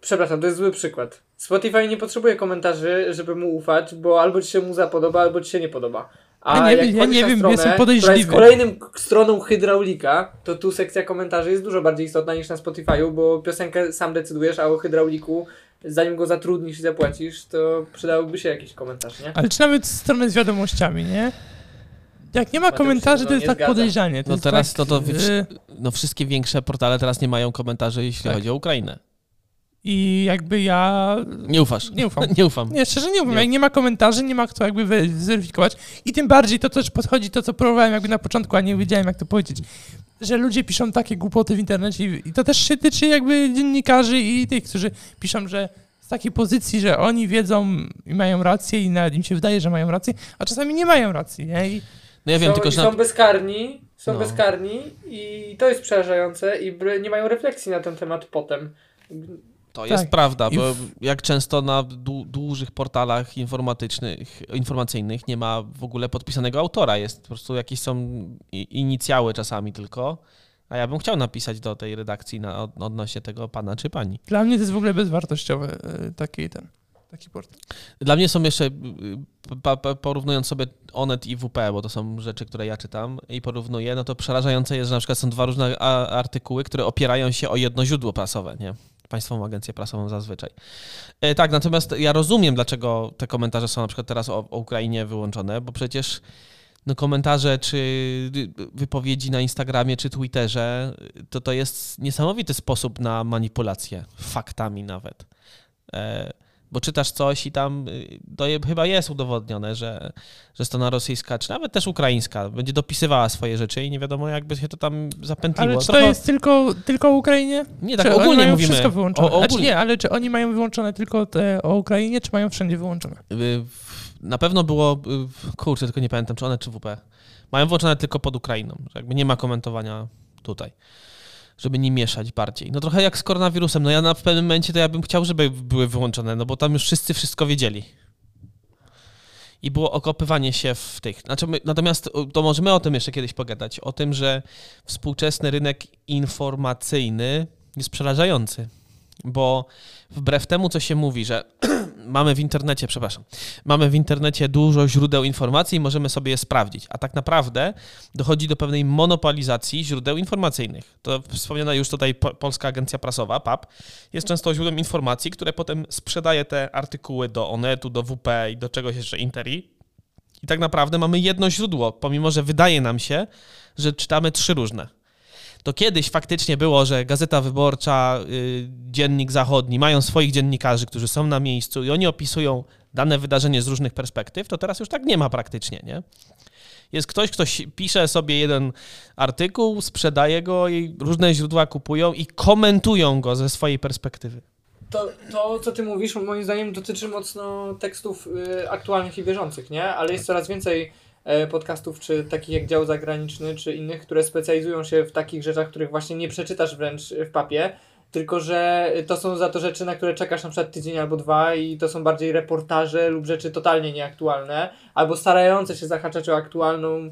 Przepraszam, to jest zły przykład. Spotify nie potrzebuje komentarzy, żeby mu ufać, bo albo ci się muza podoba, albo ci się nie podoba. A Ja nie jak wiem, ja nie wiem, stronę, jestem która jest podejrzliwy. kolejnym stroną hydraulika, to tu sekcja komentarzy jest dużo bardziej istotna niż na Spotify'u, bo piosenkę sam decydujesz, a o hydrauliku, zanim go zatrudnisz i zapłacisz, to przydałyby się jakiś komentarz, nie? Ale czy nawet strony z wiadomościami, nie? Jak nie ma komentarzy, to jest tak podejrzanie. To No jest teraz tak, to, to y, no wszystkie większe portale teraz nie mają komentarzy, jeśli Tak. chodzi o Ukrainę. I jakby ja... Nie ufasz. Nie ufam. nie ufam. Nie, szczerze nie ufam. Nie. Jak nie ma komentarzy, nie ma kto jakby zweryfikować. I tym bardziej to też podchodzi to, co próbowałem jakby na początku, a nie wiedziałem, jak to powiedzieć. Że ludzie piszą takie głupoty w internecie i i to też się tyczy jakby dziennikarzy i tych, którzy piszą, że z takiej pozycji, że oni wiedzą i mają rację i nawet im się wydaje, że mają rację, a czasami nie mają racji, nie? I No ja wiem, są, tylko że... są bezkarni, są No. bezkarni i to jest przerażające i nie mają refleksji na ten temat potem. To Tak. jest prawda, bo w- jak często na dużych portalach informatycznych, informacyjnych nie ma w ogóle podpisanego autora. Jest po prostu jakieś są inicjały czasami tylko. A ja bym chciał napisać do tej redakcji na, od- odnośnie tego pana czy pani. Dla mnie to jest w ogóle bezwartościowy y, taki ten, taki portal. Dla mnie są jeszcze, y, pa, porównując sobie Onet i WP, bo to są rzeczy, które ja czytam i porównuję, no to przerażające jest, że na przykład są dwa różne artykuły, które opierają się o jedno źródło prasowe, nie? Państwową agencję prasową zazwyczaj. E, tak, natomiast ja rozumiem, dlaczego te komentarze są na przykład teraz o, o Ukrainie wyłączone, bo przecież no komentarze czy wypowiedzi na Instagramie czy Twitterze, to to jest niesamowity sposób na manipulację faktami nawet. E, bo czytasz coś i tam y, to chyba jest udowodnione, że, że strona rosyjska, czy nawet też ukraińska, będzie dopisywała swoje rzeczy i nie wiadomo, jakby się to tam zapętliło. Ale czy to Trochę- jest tylko, tylko o Ukrainie? Nie, tak czy oni ogólnie mają mówimy. wszystko wyłączone? O, o, Znaczy ogólnie. nie, ale czy oni mają wyłączone tylko te o Ukrainie, czy mają wszędzie wyłączone? Y, Na pewno było, y, kurczę, tylko nie pamiętam, czy one, czy WP. Mają włączone tylko pod Ukrainą, że jakby nie ma komentowania tutaj, żeby nie mieszać bardziej. No trochę jak z koronawirusem, no ja na pewnym momencie to ja bym chciał, żeby były wyłączone, no bo tam już wszyscy wszystko wiedzieli. I było okopywanie się w tych. Znaczy my, natomiast y, to możemy o tym jeszcze kiedyś pogadać. O tym, że współczesny rynek informacyjny jest przerażający. Bo wbrew temu, co się mówi, że mamy w internecie, przepraszam, mamy w internecie dużo źródeł informacji i możemy sobie je sprawdzić, a tak naprawdę dochodzi do pewnej monopolizacji źródeł informacyjnych. To wspomniana już tutaj po, Polska Agencja Prasowa, PAP, jest często źródłem informacji, które potem sprzedaje te artykuły do Onetu, do WP i do czegoś jeszcze Interi. I tak naprawdę mamy jedno źródło, pomimo że wydaje nam się, że czytamy trzy różne to kiedyś faktycznie było, że Gazeta Wyborcza, y, Dziennik Zachodni mają swoich dziennikarzy, którzy są na miejscu i oni opisują dane wydarzenie z różnych perspektyw, to teraz już tak nie ma praktycznie, nie? Jest ktoś, kto pisze sobie jeden artykuł, sprzedaje go i różne źródła kupują i komentują go ze swojej perspektywy. To, to, co ty mówisz, moim zdaniem dotyczy mocno tekstów y, aktualnych i bieżących, nie? Ale jest coraz więcej podcastów, czy takich jak Dział Zagraniczny, czy innych, które specjalizują się w takich rzeczach, których właśnie nie przeczytasz wręcz w papie, tylko że to są za to rzeczy, na które czekasz na przykład tydzień albo dwa i to są bardziej reportaże lub rzeczy totalnie nieaktualne, albo starające się zahaczać o aktualną,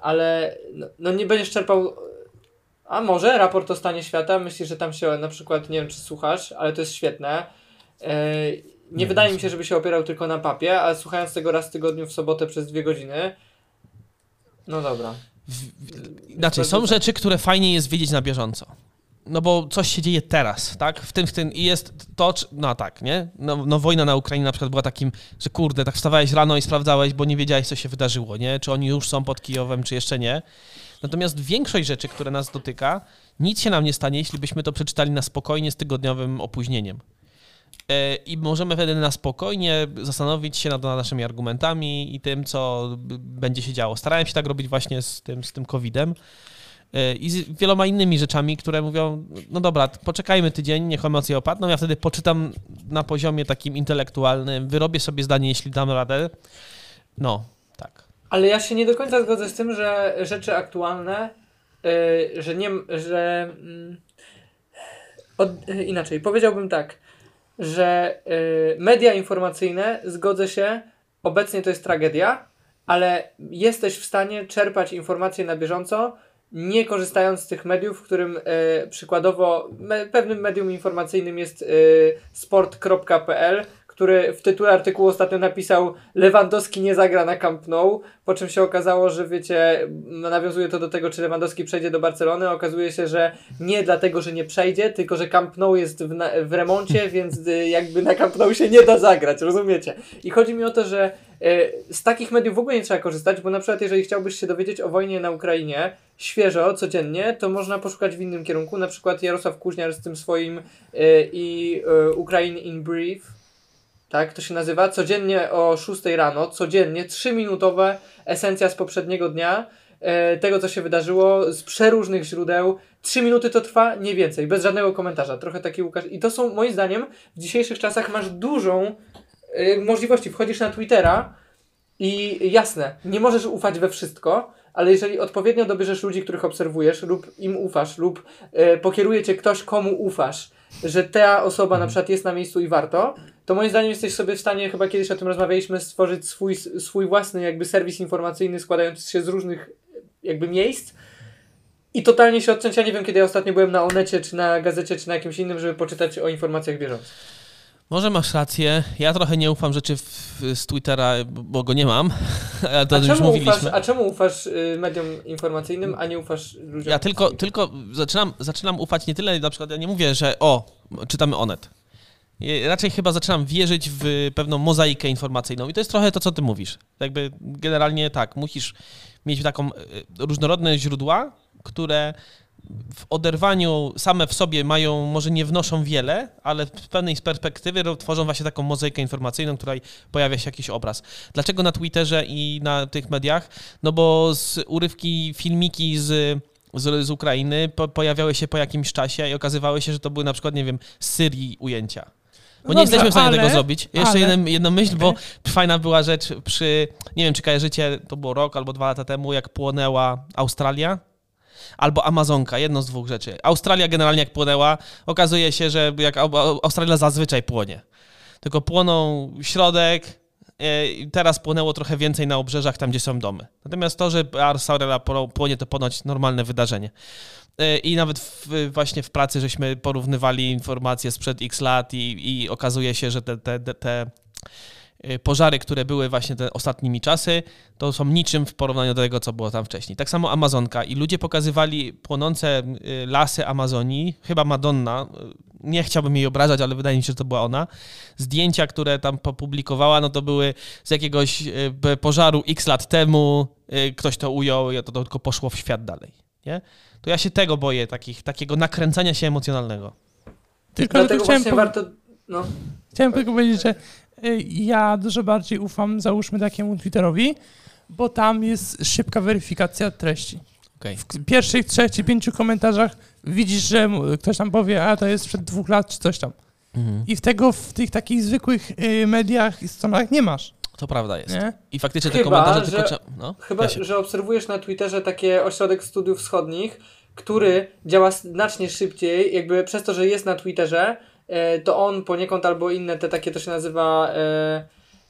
ale no, no nie będziesz czerpał a może raport o stanie świata? Myślisz, że tam się na przykład, nie wiem czy słuchasz, ale to jest świetne. E, nie, Nie wydaje mi się, żeby się opierał tylko na papie, ale słuchając tego raz w tygodniu w sobotę przez dwie godziny. No dobra. Inaczej, są rzeczy, które fajnie jest wiedzieć na bieżąco. No bo coś się dzieje teraz, tak? W tym, w tym i jest to, no tak, nie? No, no wojna na Ukrainie na przykład była takim, że kurde, tak wstawałeś rano i sprawdzałeś, bo nie wiedziałeś, co się wydarzyło, nie? Czy oni już są pod Kijowem, czy jeszcze nie. Natomiast większość rzeczy, które nas dotyka, nic się nam nie stanie, jeśli byśmy to przeczytali na spokojnie z tygodniowym opóźnieniem. E, I możemy wtedy na spokojnie zastanowić się nad naszymi argumentami i tym, co będzie się działo. Starałem się tak robić właśnie z tym, z tym COVID-em e, i z wieloma innymi rzeczami, które mówią, no dobra, poczekajmy tydzień, niech emocje opadną, ja wtedy poczytam na poziomie takim intelektualnym, wyrobię sobie zdanie, jeśli dam radę. No, tak. Ale ja się nie do końca zgodzę z tym, że rzeczy aktualne, y, że nie, że mm, od, inaczej, powiedziałbym tak, że y, media informacyjne, zgodzę się, obecnie to jest tragedia, ale jesteś w stanie czerpać informacje na bieżąco, nie korzystając z tych mediów, w którym y, przykładowo me, pewnym medium informacyjnym jest y, sport.pl, który w tytule artykułu ostatnio napisał Lewandowski nie zagra na Camp Nou, po czym się okazało, że wiecie, no, nawiązuje to do tego, czy Lewandowski przejdzie do Barcelony, okazuje się, że nie dlatego, że nie przejdzie, tylko że Camp Nou jest w, na, w remoncie, więc y, jakby na Camp Nou się nie da zagrać, rozumiecie? I chodzi mi o to, że y, z takich mediów w ogóle nie trzeba korzystać, bo na przykład jeżeli chciałbyś się dowiedzieć o wojnie na Ukrainie świeżo, codziennie, to można poszukać w innym kierunku, na przykład Jarosław Kuźniar z tym swoim y, i y, Ukraine in Brief, tak, to się nazywa, codziennie o 6 rano, codziennie, 3-minutowe esencja z poprzedniego dnia, e, tego co się wydarzyło, z przeróżnych źródeł. 3 minuty to trwa, nie więcej, bez żadnego komentarza. Trochę taki Łukasz. I to są, moim zdaniem, w dzisiejszych czasach masz dużą e, możliwości. Wchodzisz na Twittera i jasne, nie możesz ufać we wszystko, ale jeżeli odpowiednio dobierzesz ludzi, których obserwujesz, lub im ufasz, lub e, pokieruje cię ktoś, komu ufasz, że ta osoba na przykład jest na miejscu i warto, to moim zdaniem jesteś sobie w stanie, chyba kiedyś o tym rozmawialiśmy, stworzyć swój, swój własny jakby serwis informacyjny składający się z różnych jakby miejsc i totalnie się odciąć. Ja nie wiem, kiedy ja ostatnio byłem na Onecie, czy na gazecie, czy na jakimś innym, żeby poczytać o informacjach bieżących. Może masz rację. Ja trochę nie ufam rzeczy w, z Twittera, bo go nie mam. Ale to A już czemu, mówiliśmy. ufasz, a czemu ufasz y, mediom informacyjnym, a nie ufasz ludziom? Ja tylko, tylko zaczynam, zaczynam ufać nie tyle, na przykład ja nie mówię, że o, czytamy Onet. Raczej chyba zaczynam wierzyć w pewną mozaikę informacyjną i to jest trochę to, co ty mówisz. Jakby generalnie tak, musisz mieć taką e, różnorodne źródła, które w oderwaniu same w sobie mają, może nie wnoszą wiele, ale z pewnej perspektywy tworzą właśnie taką mozaikę informacyjną, której pojawia się jakiś obraz. Dlaczego na Twitterze i na tych mediach? No bo z urywki, filmiki z, z, z Ukrainy po, pojawiały się po jakimś czasie i okazywały się, że to były na przykład, nie wiem, z Syrii ujęcia. Bo No nie dobrze, jesteśmy w stanie ale- tego zrobić. Jeszcze ale- jeden, jedna myśl, bo Okej. fajna była rzecz przy, nie wiem czy kojarzycie, to było rok albo dwa lata temu, jak płonęła Australia. Albo Amazonka, jedno z dwóch rzeczy. Australia generalnie jak płonęła, okazuje się, że jak Au- Au- Australia zazwyczaj płonie. Tylko płonął środek, teraz płonęło trochę więcej na obrzeżach, tam gdzie są domy. Natomiast to, że pło- płonie, to ponoć normalne wydarzenie. E, I nawet w, właśnie w pracy żeśmy porównywali informacje sprzed x lat i, i okazuje się, że te, te, te, te e, pożary, które były właśnie te ostatnimi czasy, to są niczym w porównaniu do tego, co było tam wcześniej. Tak samo Amazonka i ludzie pokazywali płonące lasy Amazonii, chyba Madonna, nie chciałbym jej obrażać, ale wydaje mi się, że to była ona. Zdjęcia, które tam popublikowała, no to były z jakiegoś b- pożaru x lat temu, y, ktoś to ujął i to tylko poszło w świat dalej, nie? To ja się tego boję, takich, takiego nakręcania się emocjonalnego. Tylko Dlatego chciałem, właśnie po, warto... No. chciałem tylko powiedzieć, że y, ja dużo bardziej ufam, załóżmy takiemu Twitterowi, bo tam jest szybka weryfikacja treści. Okej. W pierwszych trzech czy pięciu komentarzach widzisz, że ktoś tam powie, a to jest sprzed dwóch lat czy coś tam. Mhm. I w tego w tych takich zwykłych y, mediach i stronach nie masz. To prawda jest. Nie? I faktycznie te Chyba, komentarze że- tylko trzeba... No, Chyba, ja że obserwujesz na Twitterze takie ośrodek studiów wschodnich, który działa znacznie szybciej, jakby przez to, że jest na Twitterze, e, to on poniekąd albo inne te takie, to się nazywa e,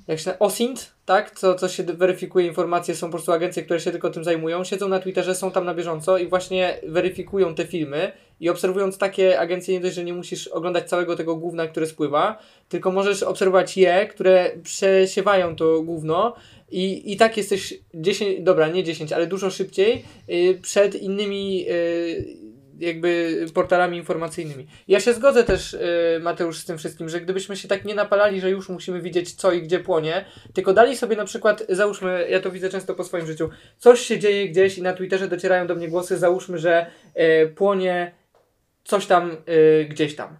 jak się OSINT, tak? Co, co się weryfikuje informacje, są po prostu agencje, które się tylko tym zajmują, siedzą na Twitterze, są tam na bieżąco i właśnie weryfikują te filmy i obserwując takie agencje nie dość, że nie musisz oglądać całego tego gówna, które spływa, tylko możesz obserwować je, które przesiewają to gówno i, i tak jesteś 10, dobra, nie 10, ale dużo szybciej y, przed innymi y, jakby portalami informacyjnymi. Ja się zgodzę też, y, Mateusz, z tym wszystkim, że gdybyśmy się tak nie napalali, że już musimy widzieć co i gdzie płonie, tylko dali sobie na przykład, załóżmy, ja to widzę często po swoim życiu, coś się dzieje gdzieś i na Twitterze docierają do mnie głosy, załóżmy, że y, płonie coś tam y, gdzieś tam.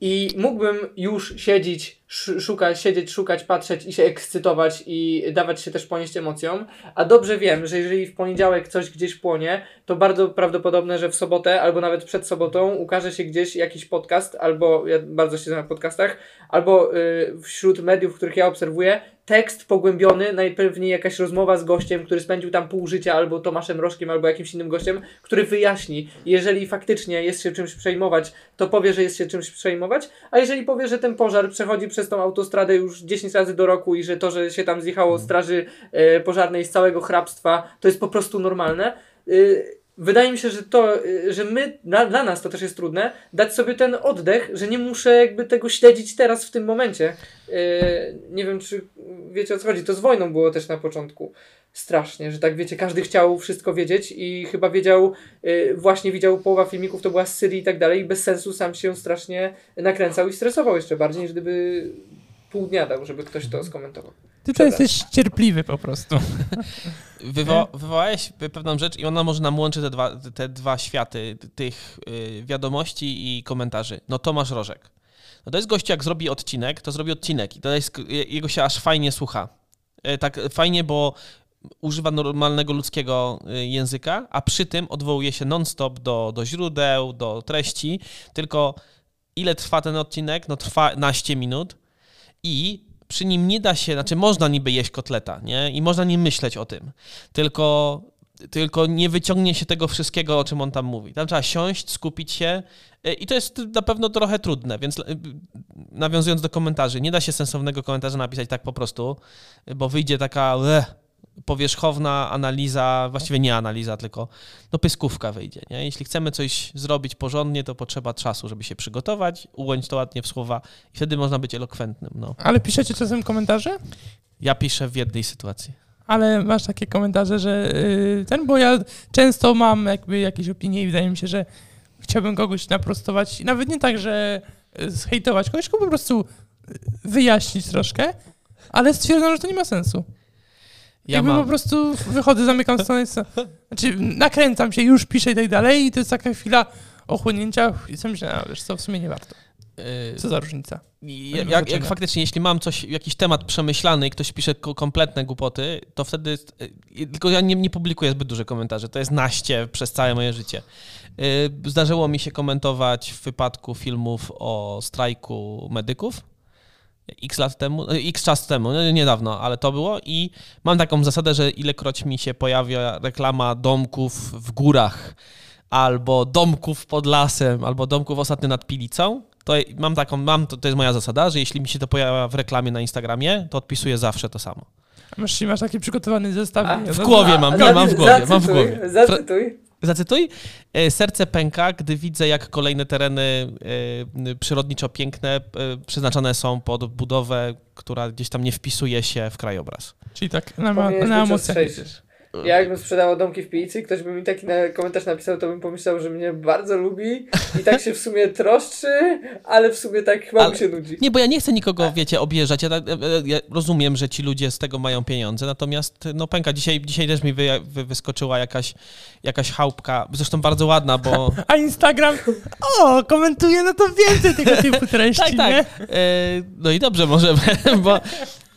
I mógłbym już siedzieć, sz- szukać, siedzieć, szukać, patrzeć i się ekscytować i dawać się też ponieść emocjom. A dobrze wiem, że jeżeli w poniedziałek coś gdzieś płonie, to bardzo prawdopodobne, że w sobotę albo nawet przed sobotą ukaże się gdzieś jakiś podcast, albo ja bardzo się znam na podcastach, albo y, wśród mediów, których ja obserwuję, tekst pogłębiony, najpewniej jakaś rozmowa z gościem, który spędził tam pół życia, albo Tomaszem Rożkiem, albo jakimś innym gościem, który wyjaśni, jeżeli faktycznie jest się czymś przejmować, to powie, że jest się czymś przejmować, a jeżeli powie, że ten pożar przechodzi przez tą autostradę już 10 razy do roku i że to, że się tam zjechało straży e, pożarnej z całego hrabstwa, to jest po prostu normalne. Wydaje mi się, że to, y, że my, dla, dla nas to też jest trudne, dać sobie ten oddech, że nie muszę jakby tego śledzić teraz w tym momencie. Y, Nie wiem, czy wiecie o co chodzi. To z wojną było też na początku strasznie, że tak wiecie, każdy chciał wszystko wiedzieć i chyba wiedział, y, właśnie widział połowa filmików, to była z Syrii i tak dalej i bez sensu sam się strasznie nakręcał i stresował jeszcze bardziej, niż gdyby pół dnia dał, żeby ktoś to skomentował. Ty to jesteś cierpliwy po prostu. Wywo- wywołałeś pewną rzecz i ona może nam łączy te dwa, te dwa światy tych y, wiadomości i komentarzy. No Tomasz Rożek. No to jest gość, jak zrobi odcinek, to zrobi odcinek i to jest, jego się aż fajnie słucha. Y, Tak fajnie, bo używa normalnego ludzkiego y, języka, a przy tym odwołuje się non-stop do, do źródeł, do treści, tylko ile trwa ten odcinek? No trwa naście minut i przy nim nie da się, znaczy można niby jeść kotleta, nie? I można nie myśleć o tym. Tylko tylko nie wyciągnie się tego wszystkiego, o czym on tam mówi. Tam trzeba siąść, skupić się y, i to jest na pewno trochę trudne, więc y, nawiązując do komentarzy, nie da się sensownego komentarza napisać tak po prostu, bo wyjdzie taka powierzchowna analiza, właściwie nie analiza, tylko no pyskówka wyjdzie. Nie? Jeśli chcemy coś zrobić porządnie, to potrzeba czasu, żeby się przygotować, ułąć to ładnie w słowa i wtedy można być elokwentnym. No. Ale piszecie czasem komentarze? Ja piszę w jednej sytuacji. Ale masz takie komentarze, że y, ten, bo ja często mam jakby jakieś opinie i wydaje mi się, że chciałbym kogoś naprostować, nawet nie tak, że y, zhejtować kogoś, tylko po prostu y, wyjaśnić troszkę, ale stwierdzam, że to nie ma sensu. Ja jakby po mam, prostu wychodzę, zamykam stronę, znaczy nakręcam się, już piszę i tak dalej i to jest taka chwila ochłonięcia i sobie myślę, a wiesz co, w sumie nie warto. y, Co za różnica? Jak, jak faktycznie, jeśli mam coś, jakiś temat przemyślany i ktoś pisze ko- kompletne głupoty, to wtedy. y, Tylko ja nie, nie publikuję zbyt dużo komentarzy. To jest naście przez całe moje życie. Y, Zdarzyło mi się komentować w wypadku filmów o strajku medyków. X lat temu, y, x czas temu, no, niedawno, ale to było i mam taką zasadę, że ilekroć mi się pojawia reklama domków w górach, albo domków pod lasem, albo domków ostatnio nad Pilicą, to mam taką, mam, to, to jest moja zasada, że jeśli mi się to pojawia w reklamie na Instagramie, to odpisuję zawsze to samo. Masz, masz taki przygotowany zestaw? W no, głowie mam, nie, mam w głowie, mam w głowie. Zacytuj. Zacytuj. E, Serce pęka, gdy widzę, jak kolejne tereny e, przyrodniczo piękne e, przeznaczone są pod budowę, która gdzieś tam nie wpisuje się w krajobraz. Czyli tak na, na emocjach. Ja jakbym sprzedawał domki w i ktoś by mi taki na komentarz napisał, to bym pomyślał, że mnie bardzo lubi i tak się w sumie troszczy, ale w sumie tak chyba Ale- mu się nudzi. Nie, bo ja nie chcę nikogo, wiecie, objeżdżać. Ja, tak- ja rozumiem, że ci ludzie z tego mają pieniądze, natomiast no pęka. Dzisiaj, dzisiaj też mi wy, wy, wyskoczyła jakaś, jakaś chałupka, zresztą bardzo ładna, bo... A Instagram, o, komentuje, no to więcej tego typu treści, tak, nie? tak. E, no i dobrze może, bo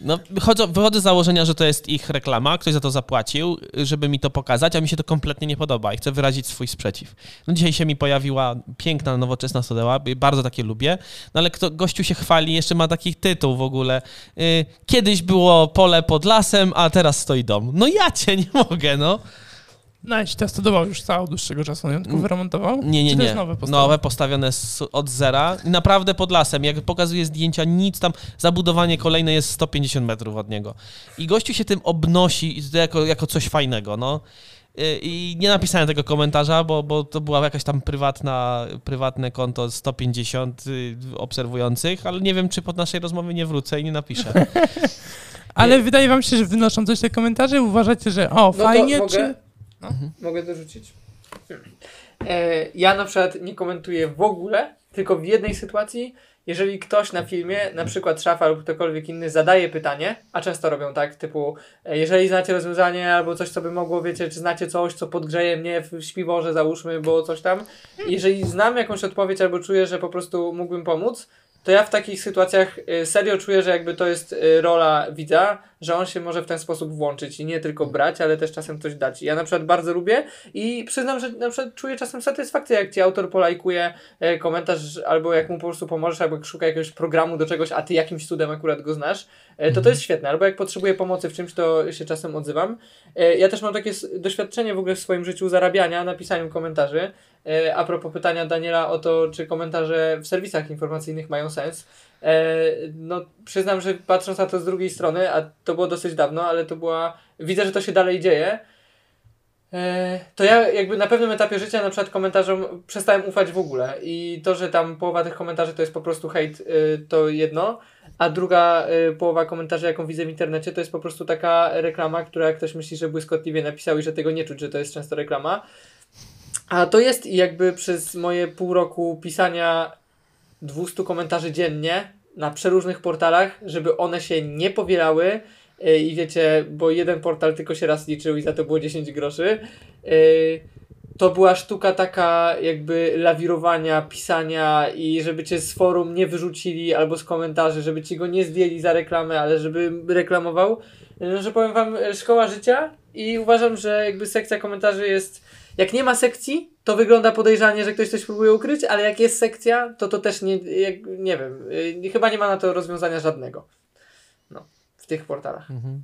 no, wychodzę, wychodzę z założenia, że to jest ich reklama, ktoś za to zapłacił, żeby mi to pokazać, a mi się to kompletnie nie podoba i chcę wyrazić swój sprzeciw. No dzisiaj się mi pojawiła piękna, nowoczesna stodeła, i bardzo takie lubię, no ale kto, gościu się chwali, jeszcze ma taki tytuł w ogóle. Y, Kiedyś było pole pod lasem, a teraz stoi dom. No ja cię nie mogę, no. No i testował już całą dłuższego czasu, on tylko wyremontował? Nie, nie, Czy to nie. jest nowe postawy? Nowe, postawione z, od zera. I naprawdę pod lasem. Jak pokazuje zdjęcia, nic tam, zabudowanie kolejne jest 150 metrów od niego. I gościu się tym obnosi jako, jako coś fajnego, no. Y, I nie napisałem tego komentarza, bo, bo to była jakaś tam prywatna, prywatne konto 150 y, obserwujących, ale nie wiem, czy pod naszej rozmowy nie wrócę i nie napiszę. Ale wydaje wam się, że wynoszą coś te komentarze? Uważacie, że o, No to fajnie, mogę, czy... mogę dorzucić. E, ja na przykład nie komentuję w ogóle, tylko w jednej sytuacji, jeżeli ktoś na filmie, na przykład szafa lub ktokolwiek inny zadaje pytanie, a często robią tak, typu e, jeżeli znacie rozwiązanie albo coś, co by mogło, wiecie, czy znacie coś, co podgrzeje mnie w śpiworze, załóżmy, bo coś tam. Jeżeli znam jakąś odpowiedź albo czuję, że po prostu mógłbym pomóc, to ja w takich sytuacjach y, serio czuję, że jakby to jest rola widza, że on się może w ten sposób włączyć i nie tylko brać, ale też czasem coś dać. Ja na przykład bardzo lubię i przyznam, że na przykład czuję czasem satysfakcję, jak ci autor polajkuje e, komentarz, albo jak mu po prostu pomożesz, albo jak szuka jakiegoś programu do czegoś, a ty jakimś cudem akurat go znasz, e, to to jest świetne. Albo jak potrzebuję pomocy w czymś, to się czasem odzywam. E, ja też mam takie doświadczenie w ogóle w swoim życiu zarabiania na pisaniu komentarzy. A propos pytania Daniela o to, czy komentarze w serwisach informacyjnych mają sens. E, no, przyznam, że patrząc na to z drugiej strony, a to było dosyć dawno, ale to była. Widzę, że to się dalej dzieje. E, to ja jakby na pewnym etapie życia na przykład komentarzom przestałem ufać w ogóle i to, że tam połowa tych komentarzy to jest po prostu hejt, y, to jedno, a druga połowa komentarzy, jaką widzę w internecie, to jest po prostu taka reklama, która ktoś myśli, że błyskotliwie napisał i że tego nie czuć, że to jest często reklama. A to jest jakby przez moje pół roku pisania 200 komentarzy dziennie na przeróżnych portalach, żeby one się nie powielały yy, i wiecie, bo jeden portal tylko się raz liczył i za to było 10 groszy. Yy, to była sztuka taka jakby lawirowania, pisania i żeby cię z forum nie wyrzucili albo z komentarzy, żeby ci go nie zdjęli za reklamę, ale żeby reklamował. No, że powiem wam, e, szkoła życia i uważam, że jakby sekcja komentarzy jest jak nie ma sekcji, to wygląda podejrzanie, że ktoś coś próbuje ukryć, ale jak jest sekcja, to to też nie, jak, nie wiem, y, chyba nie ma na to rozwiązania żadnego. No, w tych portalach. Mhm.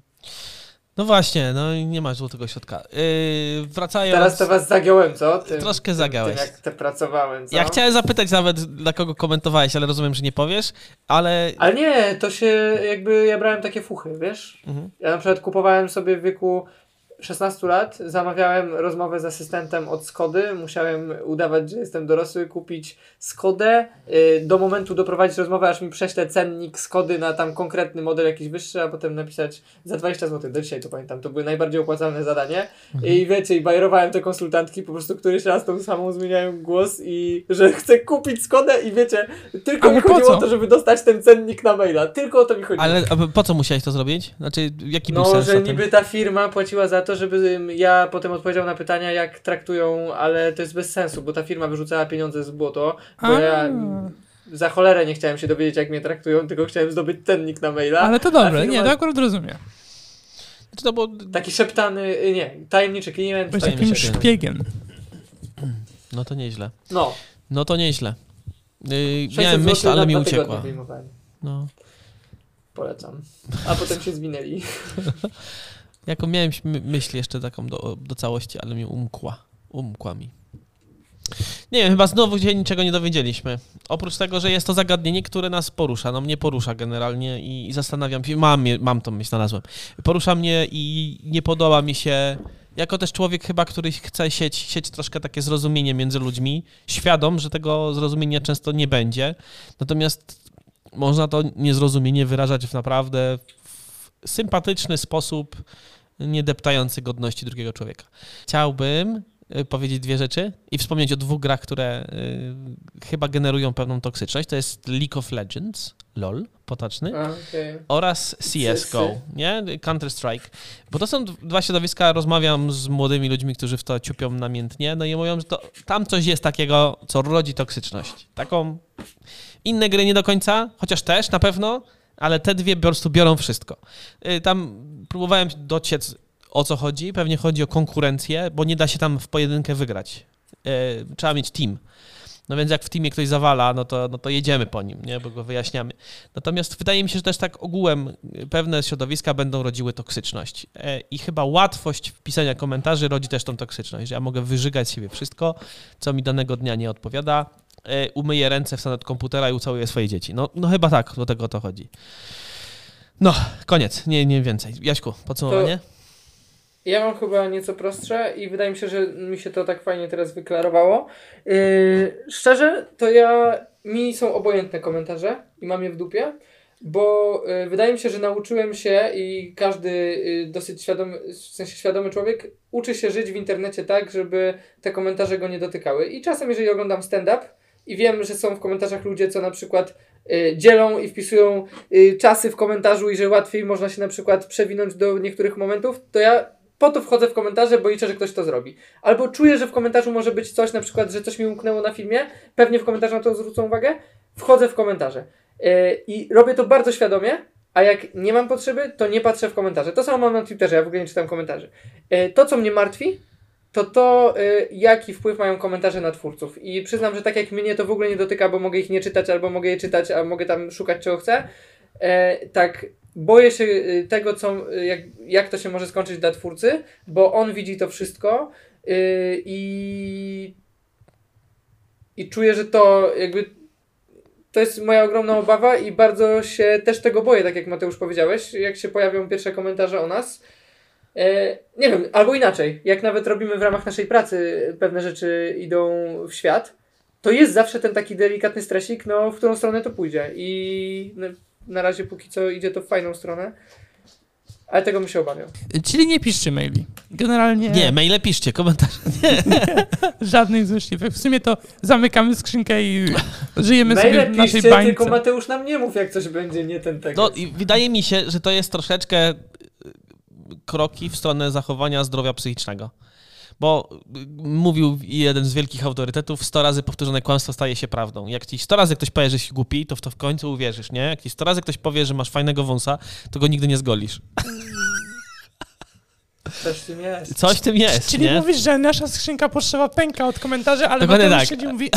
No właśnie, no i nie masz złotego środka. Yy, wracając... Teraz to was zagiąłem, co? Tym, Troszkę zagiąłeś. Tym, jak te pracowałem, co? Ja chciałem zapytać nawet, dla kogo komentowałeś, ale rozumiem, że nie powiesz, ale... Ale nie, to się jakby, ja brałem takie fuchy, wiesz? Mhm. Ja na przykład kupowałem sobie w wieku 16 lat, zamawiałem rozmowę z asystentem od Skody, musiałem udawać, że jestem dorosły, kupić Skodę, y, do momentu doprowadzić rozmowę, aż mi prześle cennik Skody na tam konkretny model jakiś wyższy, a potem napisać za 20 zł, do dzisiaj to pamiętam, to były najbardziej opłacalne zadanie. I wiecie, i bajerowałem te konsultantki, po prostu któryś raz tą samą zmieniałem głos i że chcę kupić Skodę i wiecie, tylko Ale mi chodziło o to, żeby dostać ten cennik na maila, tylko o to mi chodziło. Ale po co musiałeś to zrobić? Znaczy, jaki był No, sens że na tym? niby ta firma płaciła za to, żeby ja potem odpowiedział na pytania, jak traktują, ale to jest bez sensu, bo ta firma wyrzucała pieniądze z błoto, bo A. ja za cholerę nie chciałem się dowiedzieć, jak mnie traktują, tylko chciałem zdobyć tennik na maila. Ale to a dobre, firma- nie, to akurat rozumiem. Znaczy, no bo... Taki szeptany, y, nie, tajemniczy klient. Byłeś Fajnie takim się szpiegiem. No to nieźle. No, No to nieźle. Yy, 600 miałem myśl, ale mi uciekła. No. Polecam. A potem się zwinęli. Jaką miałem my- myśl jeszcze taką do, do całości, ale mi umkła. Umkła mi. Nie wiem, chyba znowu się niczego nie dowiedzieliśmy. Oprócz tego, że jest to zagadnienie, które nas porusza. No mnie porusza generalnie i, i zastanawiam się, mam, mam tą myśl, znalazłem. Porusza mnie i nie podoba mi się, jako też człowiek chyba, który chce sieć, sieć troszkę takie zrozumienie między ludźmi, świadom, że tego zrozumienia często nie będzie. Natomiast można to niezrozumienie wyrażać w naprawdę sympatyczny sposób, nie deptający godności drugiego człowieka. Chciałbym y, powiedzieć dwie rzeczy i wspomnieć o dwóch grach, które y, chyba generują pewną toksyczność. To jest League of Legends, LOL, potoczny, okej. oraz CSGO, nie? Counter-Strike. Bo to są dwa środowiska, rozmawiam z młodymi ludźmi, którzy w to ciupią namiętnie, no i mówią, że to, tam coś jest takiego, co rodzi toksyczność. Taką inne gry nie do końca, chociaż też na pewno, ale te dwie po prostu biorą wszystko. Y, Tam próbowałem dociec o co chodzi. Pewnie chodzi o konkurencję, bo nie da się tam w pojedynkę wygrać. Y, Trzeba mieć team. No więc jak w teamie ktoś zawala, no to, no to jedziemy po nim, nie? bo go wyjaśniamy. Natomiast wydaje mi się, że też tak ogółem y, pewne środowiska będą rodziły toksyczność. I chyba łatwość wpisania komentarzy rodzi też tą toksyczność, że ja mogę wyżygać z siebie wszystko, co mi danego dnia nie odpowiada, e, umyję ręce, wstanę od komputera i ucałuję swoje dzieci. No, no chyba tak, do tego o to chodzi. No, koniec, nie, nie więcej. Jaśku, podsumowanie? Ja mam chyba nieco prostsze i wydaje mi się, że mi się to tak fajnie teraz wyklarowało. Yy, szczerze, to ja mi są obojętne komentarze i mam je w dupie, bo yy, wydaje mi się, że nauczyłem się i każdy yy, dosyć świadomy, w sensie świadomy człowiek uczy się żyć w internecie tak, żeby te komentarze go nie dotykały. I czasem, jeżeli oglądam stand-up i wiem, że są w komentarzach ludzie, co na przykład y, dzielą i wpisują y, czasy w komentarzu i że łatwiej można się na przykład przewinąć do niektórych momentów, to ja po to wchodzę w komentarze, bo liczę, że ktoś to zrobi. Albo czuję, że w komentarzu może być coś, na przykład, że coś mi umknęło na filmie, pewnie w komentarzu na to zwrócą uwagę, wchodzę w komentarze. Y, I robię to bardzo świadomie, a jak nie mam potrzeby, to nie patrzę w komentarze. To samo mam na Twitterze, ja w ogóle nie czytam komentarzy. Y, To, co mnie martwi, to to, y, jaki wpływ mają komentarze na twórców. I przyznam, że tak jak mnie to w ogóle nie dotyka, bo mogę ich nie czytać, albo mogę je czytać, a mogę tam szukać czego chcę, e, tak boję się y, tego, co, y, jak, jak to się może skończyć dla twórcy, bo on widzi to wszystko y, i, i czuję, że to jakby to jest moja ogromna obawa i bardzo się też tego boję, tak jak Mateusz powiedziałeś, jak się pojawią pierwsze komentarze o nas. E, nie wiem, albo inaczej, jak nawet robimy w ramach naszej pracy pewne rzeczy idą w świat, to jest zawsze ten taki delikatny stresik, no w którą stronę to pójdzie i na razie póki co idzie to w fajną stronę, ale tego bym się obawiał. Czyli nie piszcie maili. Generalnie Nie, maile piszcie, komentarze. żadnych złośliwych. W sumie to zamykamy skrzynkę i żyjemy sobie Maile w naszej piszcie, bańce. tylko Mateusz nam nie mów, jak coś będzie nie ten tekst. No i wydaje mi się, że to jest troszeczkę kroki w stronę zachowania zdrowia psychicznego. Bo y, mówił jeden z wielkich autorytetów, 100 razy powtórzone kłamstwo staje się prawdą. Jak ci 100 razy ktoś powie, że jesteś głupi, to w to w końcu uwierzysz, nie? Jak ci 100 razy ktoś powie, że masz fajnego wąsa, to go nigdy nie zgolisz. Coś w tym jest. Coś w tym jest, Czyli nie? mówisz, że nasza skrzynka pocztowa pęka od komentarzy, ale Dokładnie tak. siedzi i mówi,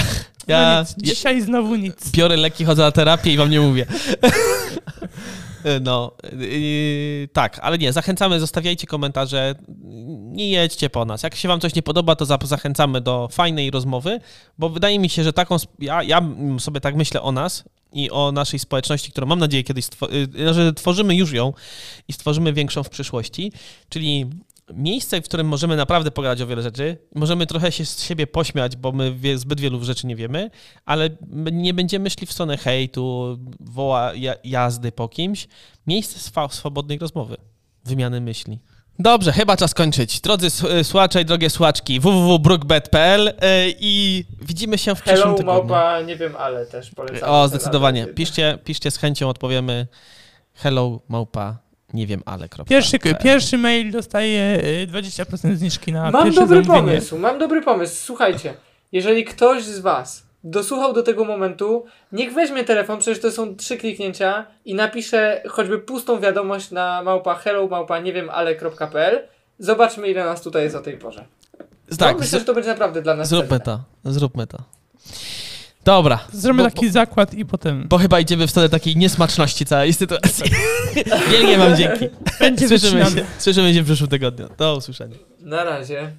Ja- no nic, dzisiaj znowu nic. Biorę leki, chodzę na terapię i wam nie mówię. No, yy, tak, ale nie, zachęcamy, zostawiajcie komentarze, nie jedźcie po nas. Jak się wam coś nie podoba, to za- zachęcamy do fajnej rozmowy, bo wydaje mi się, że taką, ja, ja sobie tak myślę o nas i o naszej społeczności, którą mam nadzieję kiedyś, stwo- yy, że tworzymy już ją i stworzymy większą w przyszłości, czyli miejsce, w którym możemy naprawdę pogadać o wiele rzeczy, możemy trochę się z siebie pośmiać, bo my wie, zbyt wielu rzeczy nie wiemy, ale nie będziemy szli w stronę hejtu, woła ja, jazdy po kimś. Miejsce swobodnej rozmowy, wymiany myśli. Dobrze, chyba czas kończyć. Drodzy y, słuchacze i drogie słuchaczki, www.brookbet.pl y, i widzimy się w przyszłym Hello, tygodniu. małpa, nie wiem, ale też polecam. O, zdecydowanie. Piszcie, piszcie z chęcią, odpowiemy hello, małpa, nie wiem, ale. kropka. Pierwszy, pierwszy mail dostaje y, 20% zniżki na Mam dobry zamówienie. pomysł, mam dobry pomysł. Słuchajcie, jeżeli ktoś z was dosłuchał do tego momentu, niech weźmie telefon, przecież to są trzy kliknięcia i napisze choćby pustą wiadomość na małpa hello, małpa nie wiem, ale.pl. Zobaczmy, ile nas tutaj jest o tej porze. Tak, no, myślę, że to będzie naprawdę dla nas Zróbmy cenne. to, zróbmy to. Dobra. Zrobimy bo, taki zakład i potem Bo chyba idziemy w stronę takiej niesmaczności całej sytuacji. Wielkie wam dzięki. będzie Słyszymy wycinane. się, słyszymy się w przyszłym tygodniu. Do usłyszenia. Na razie.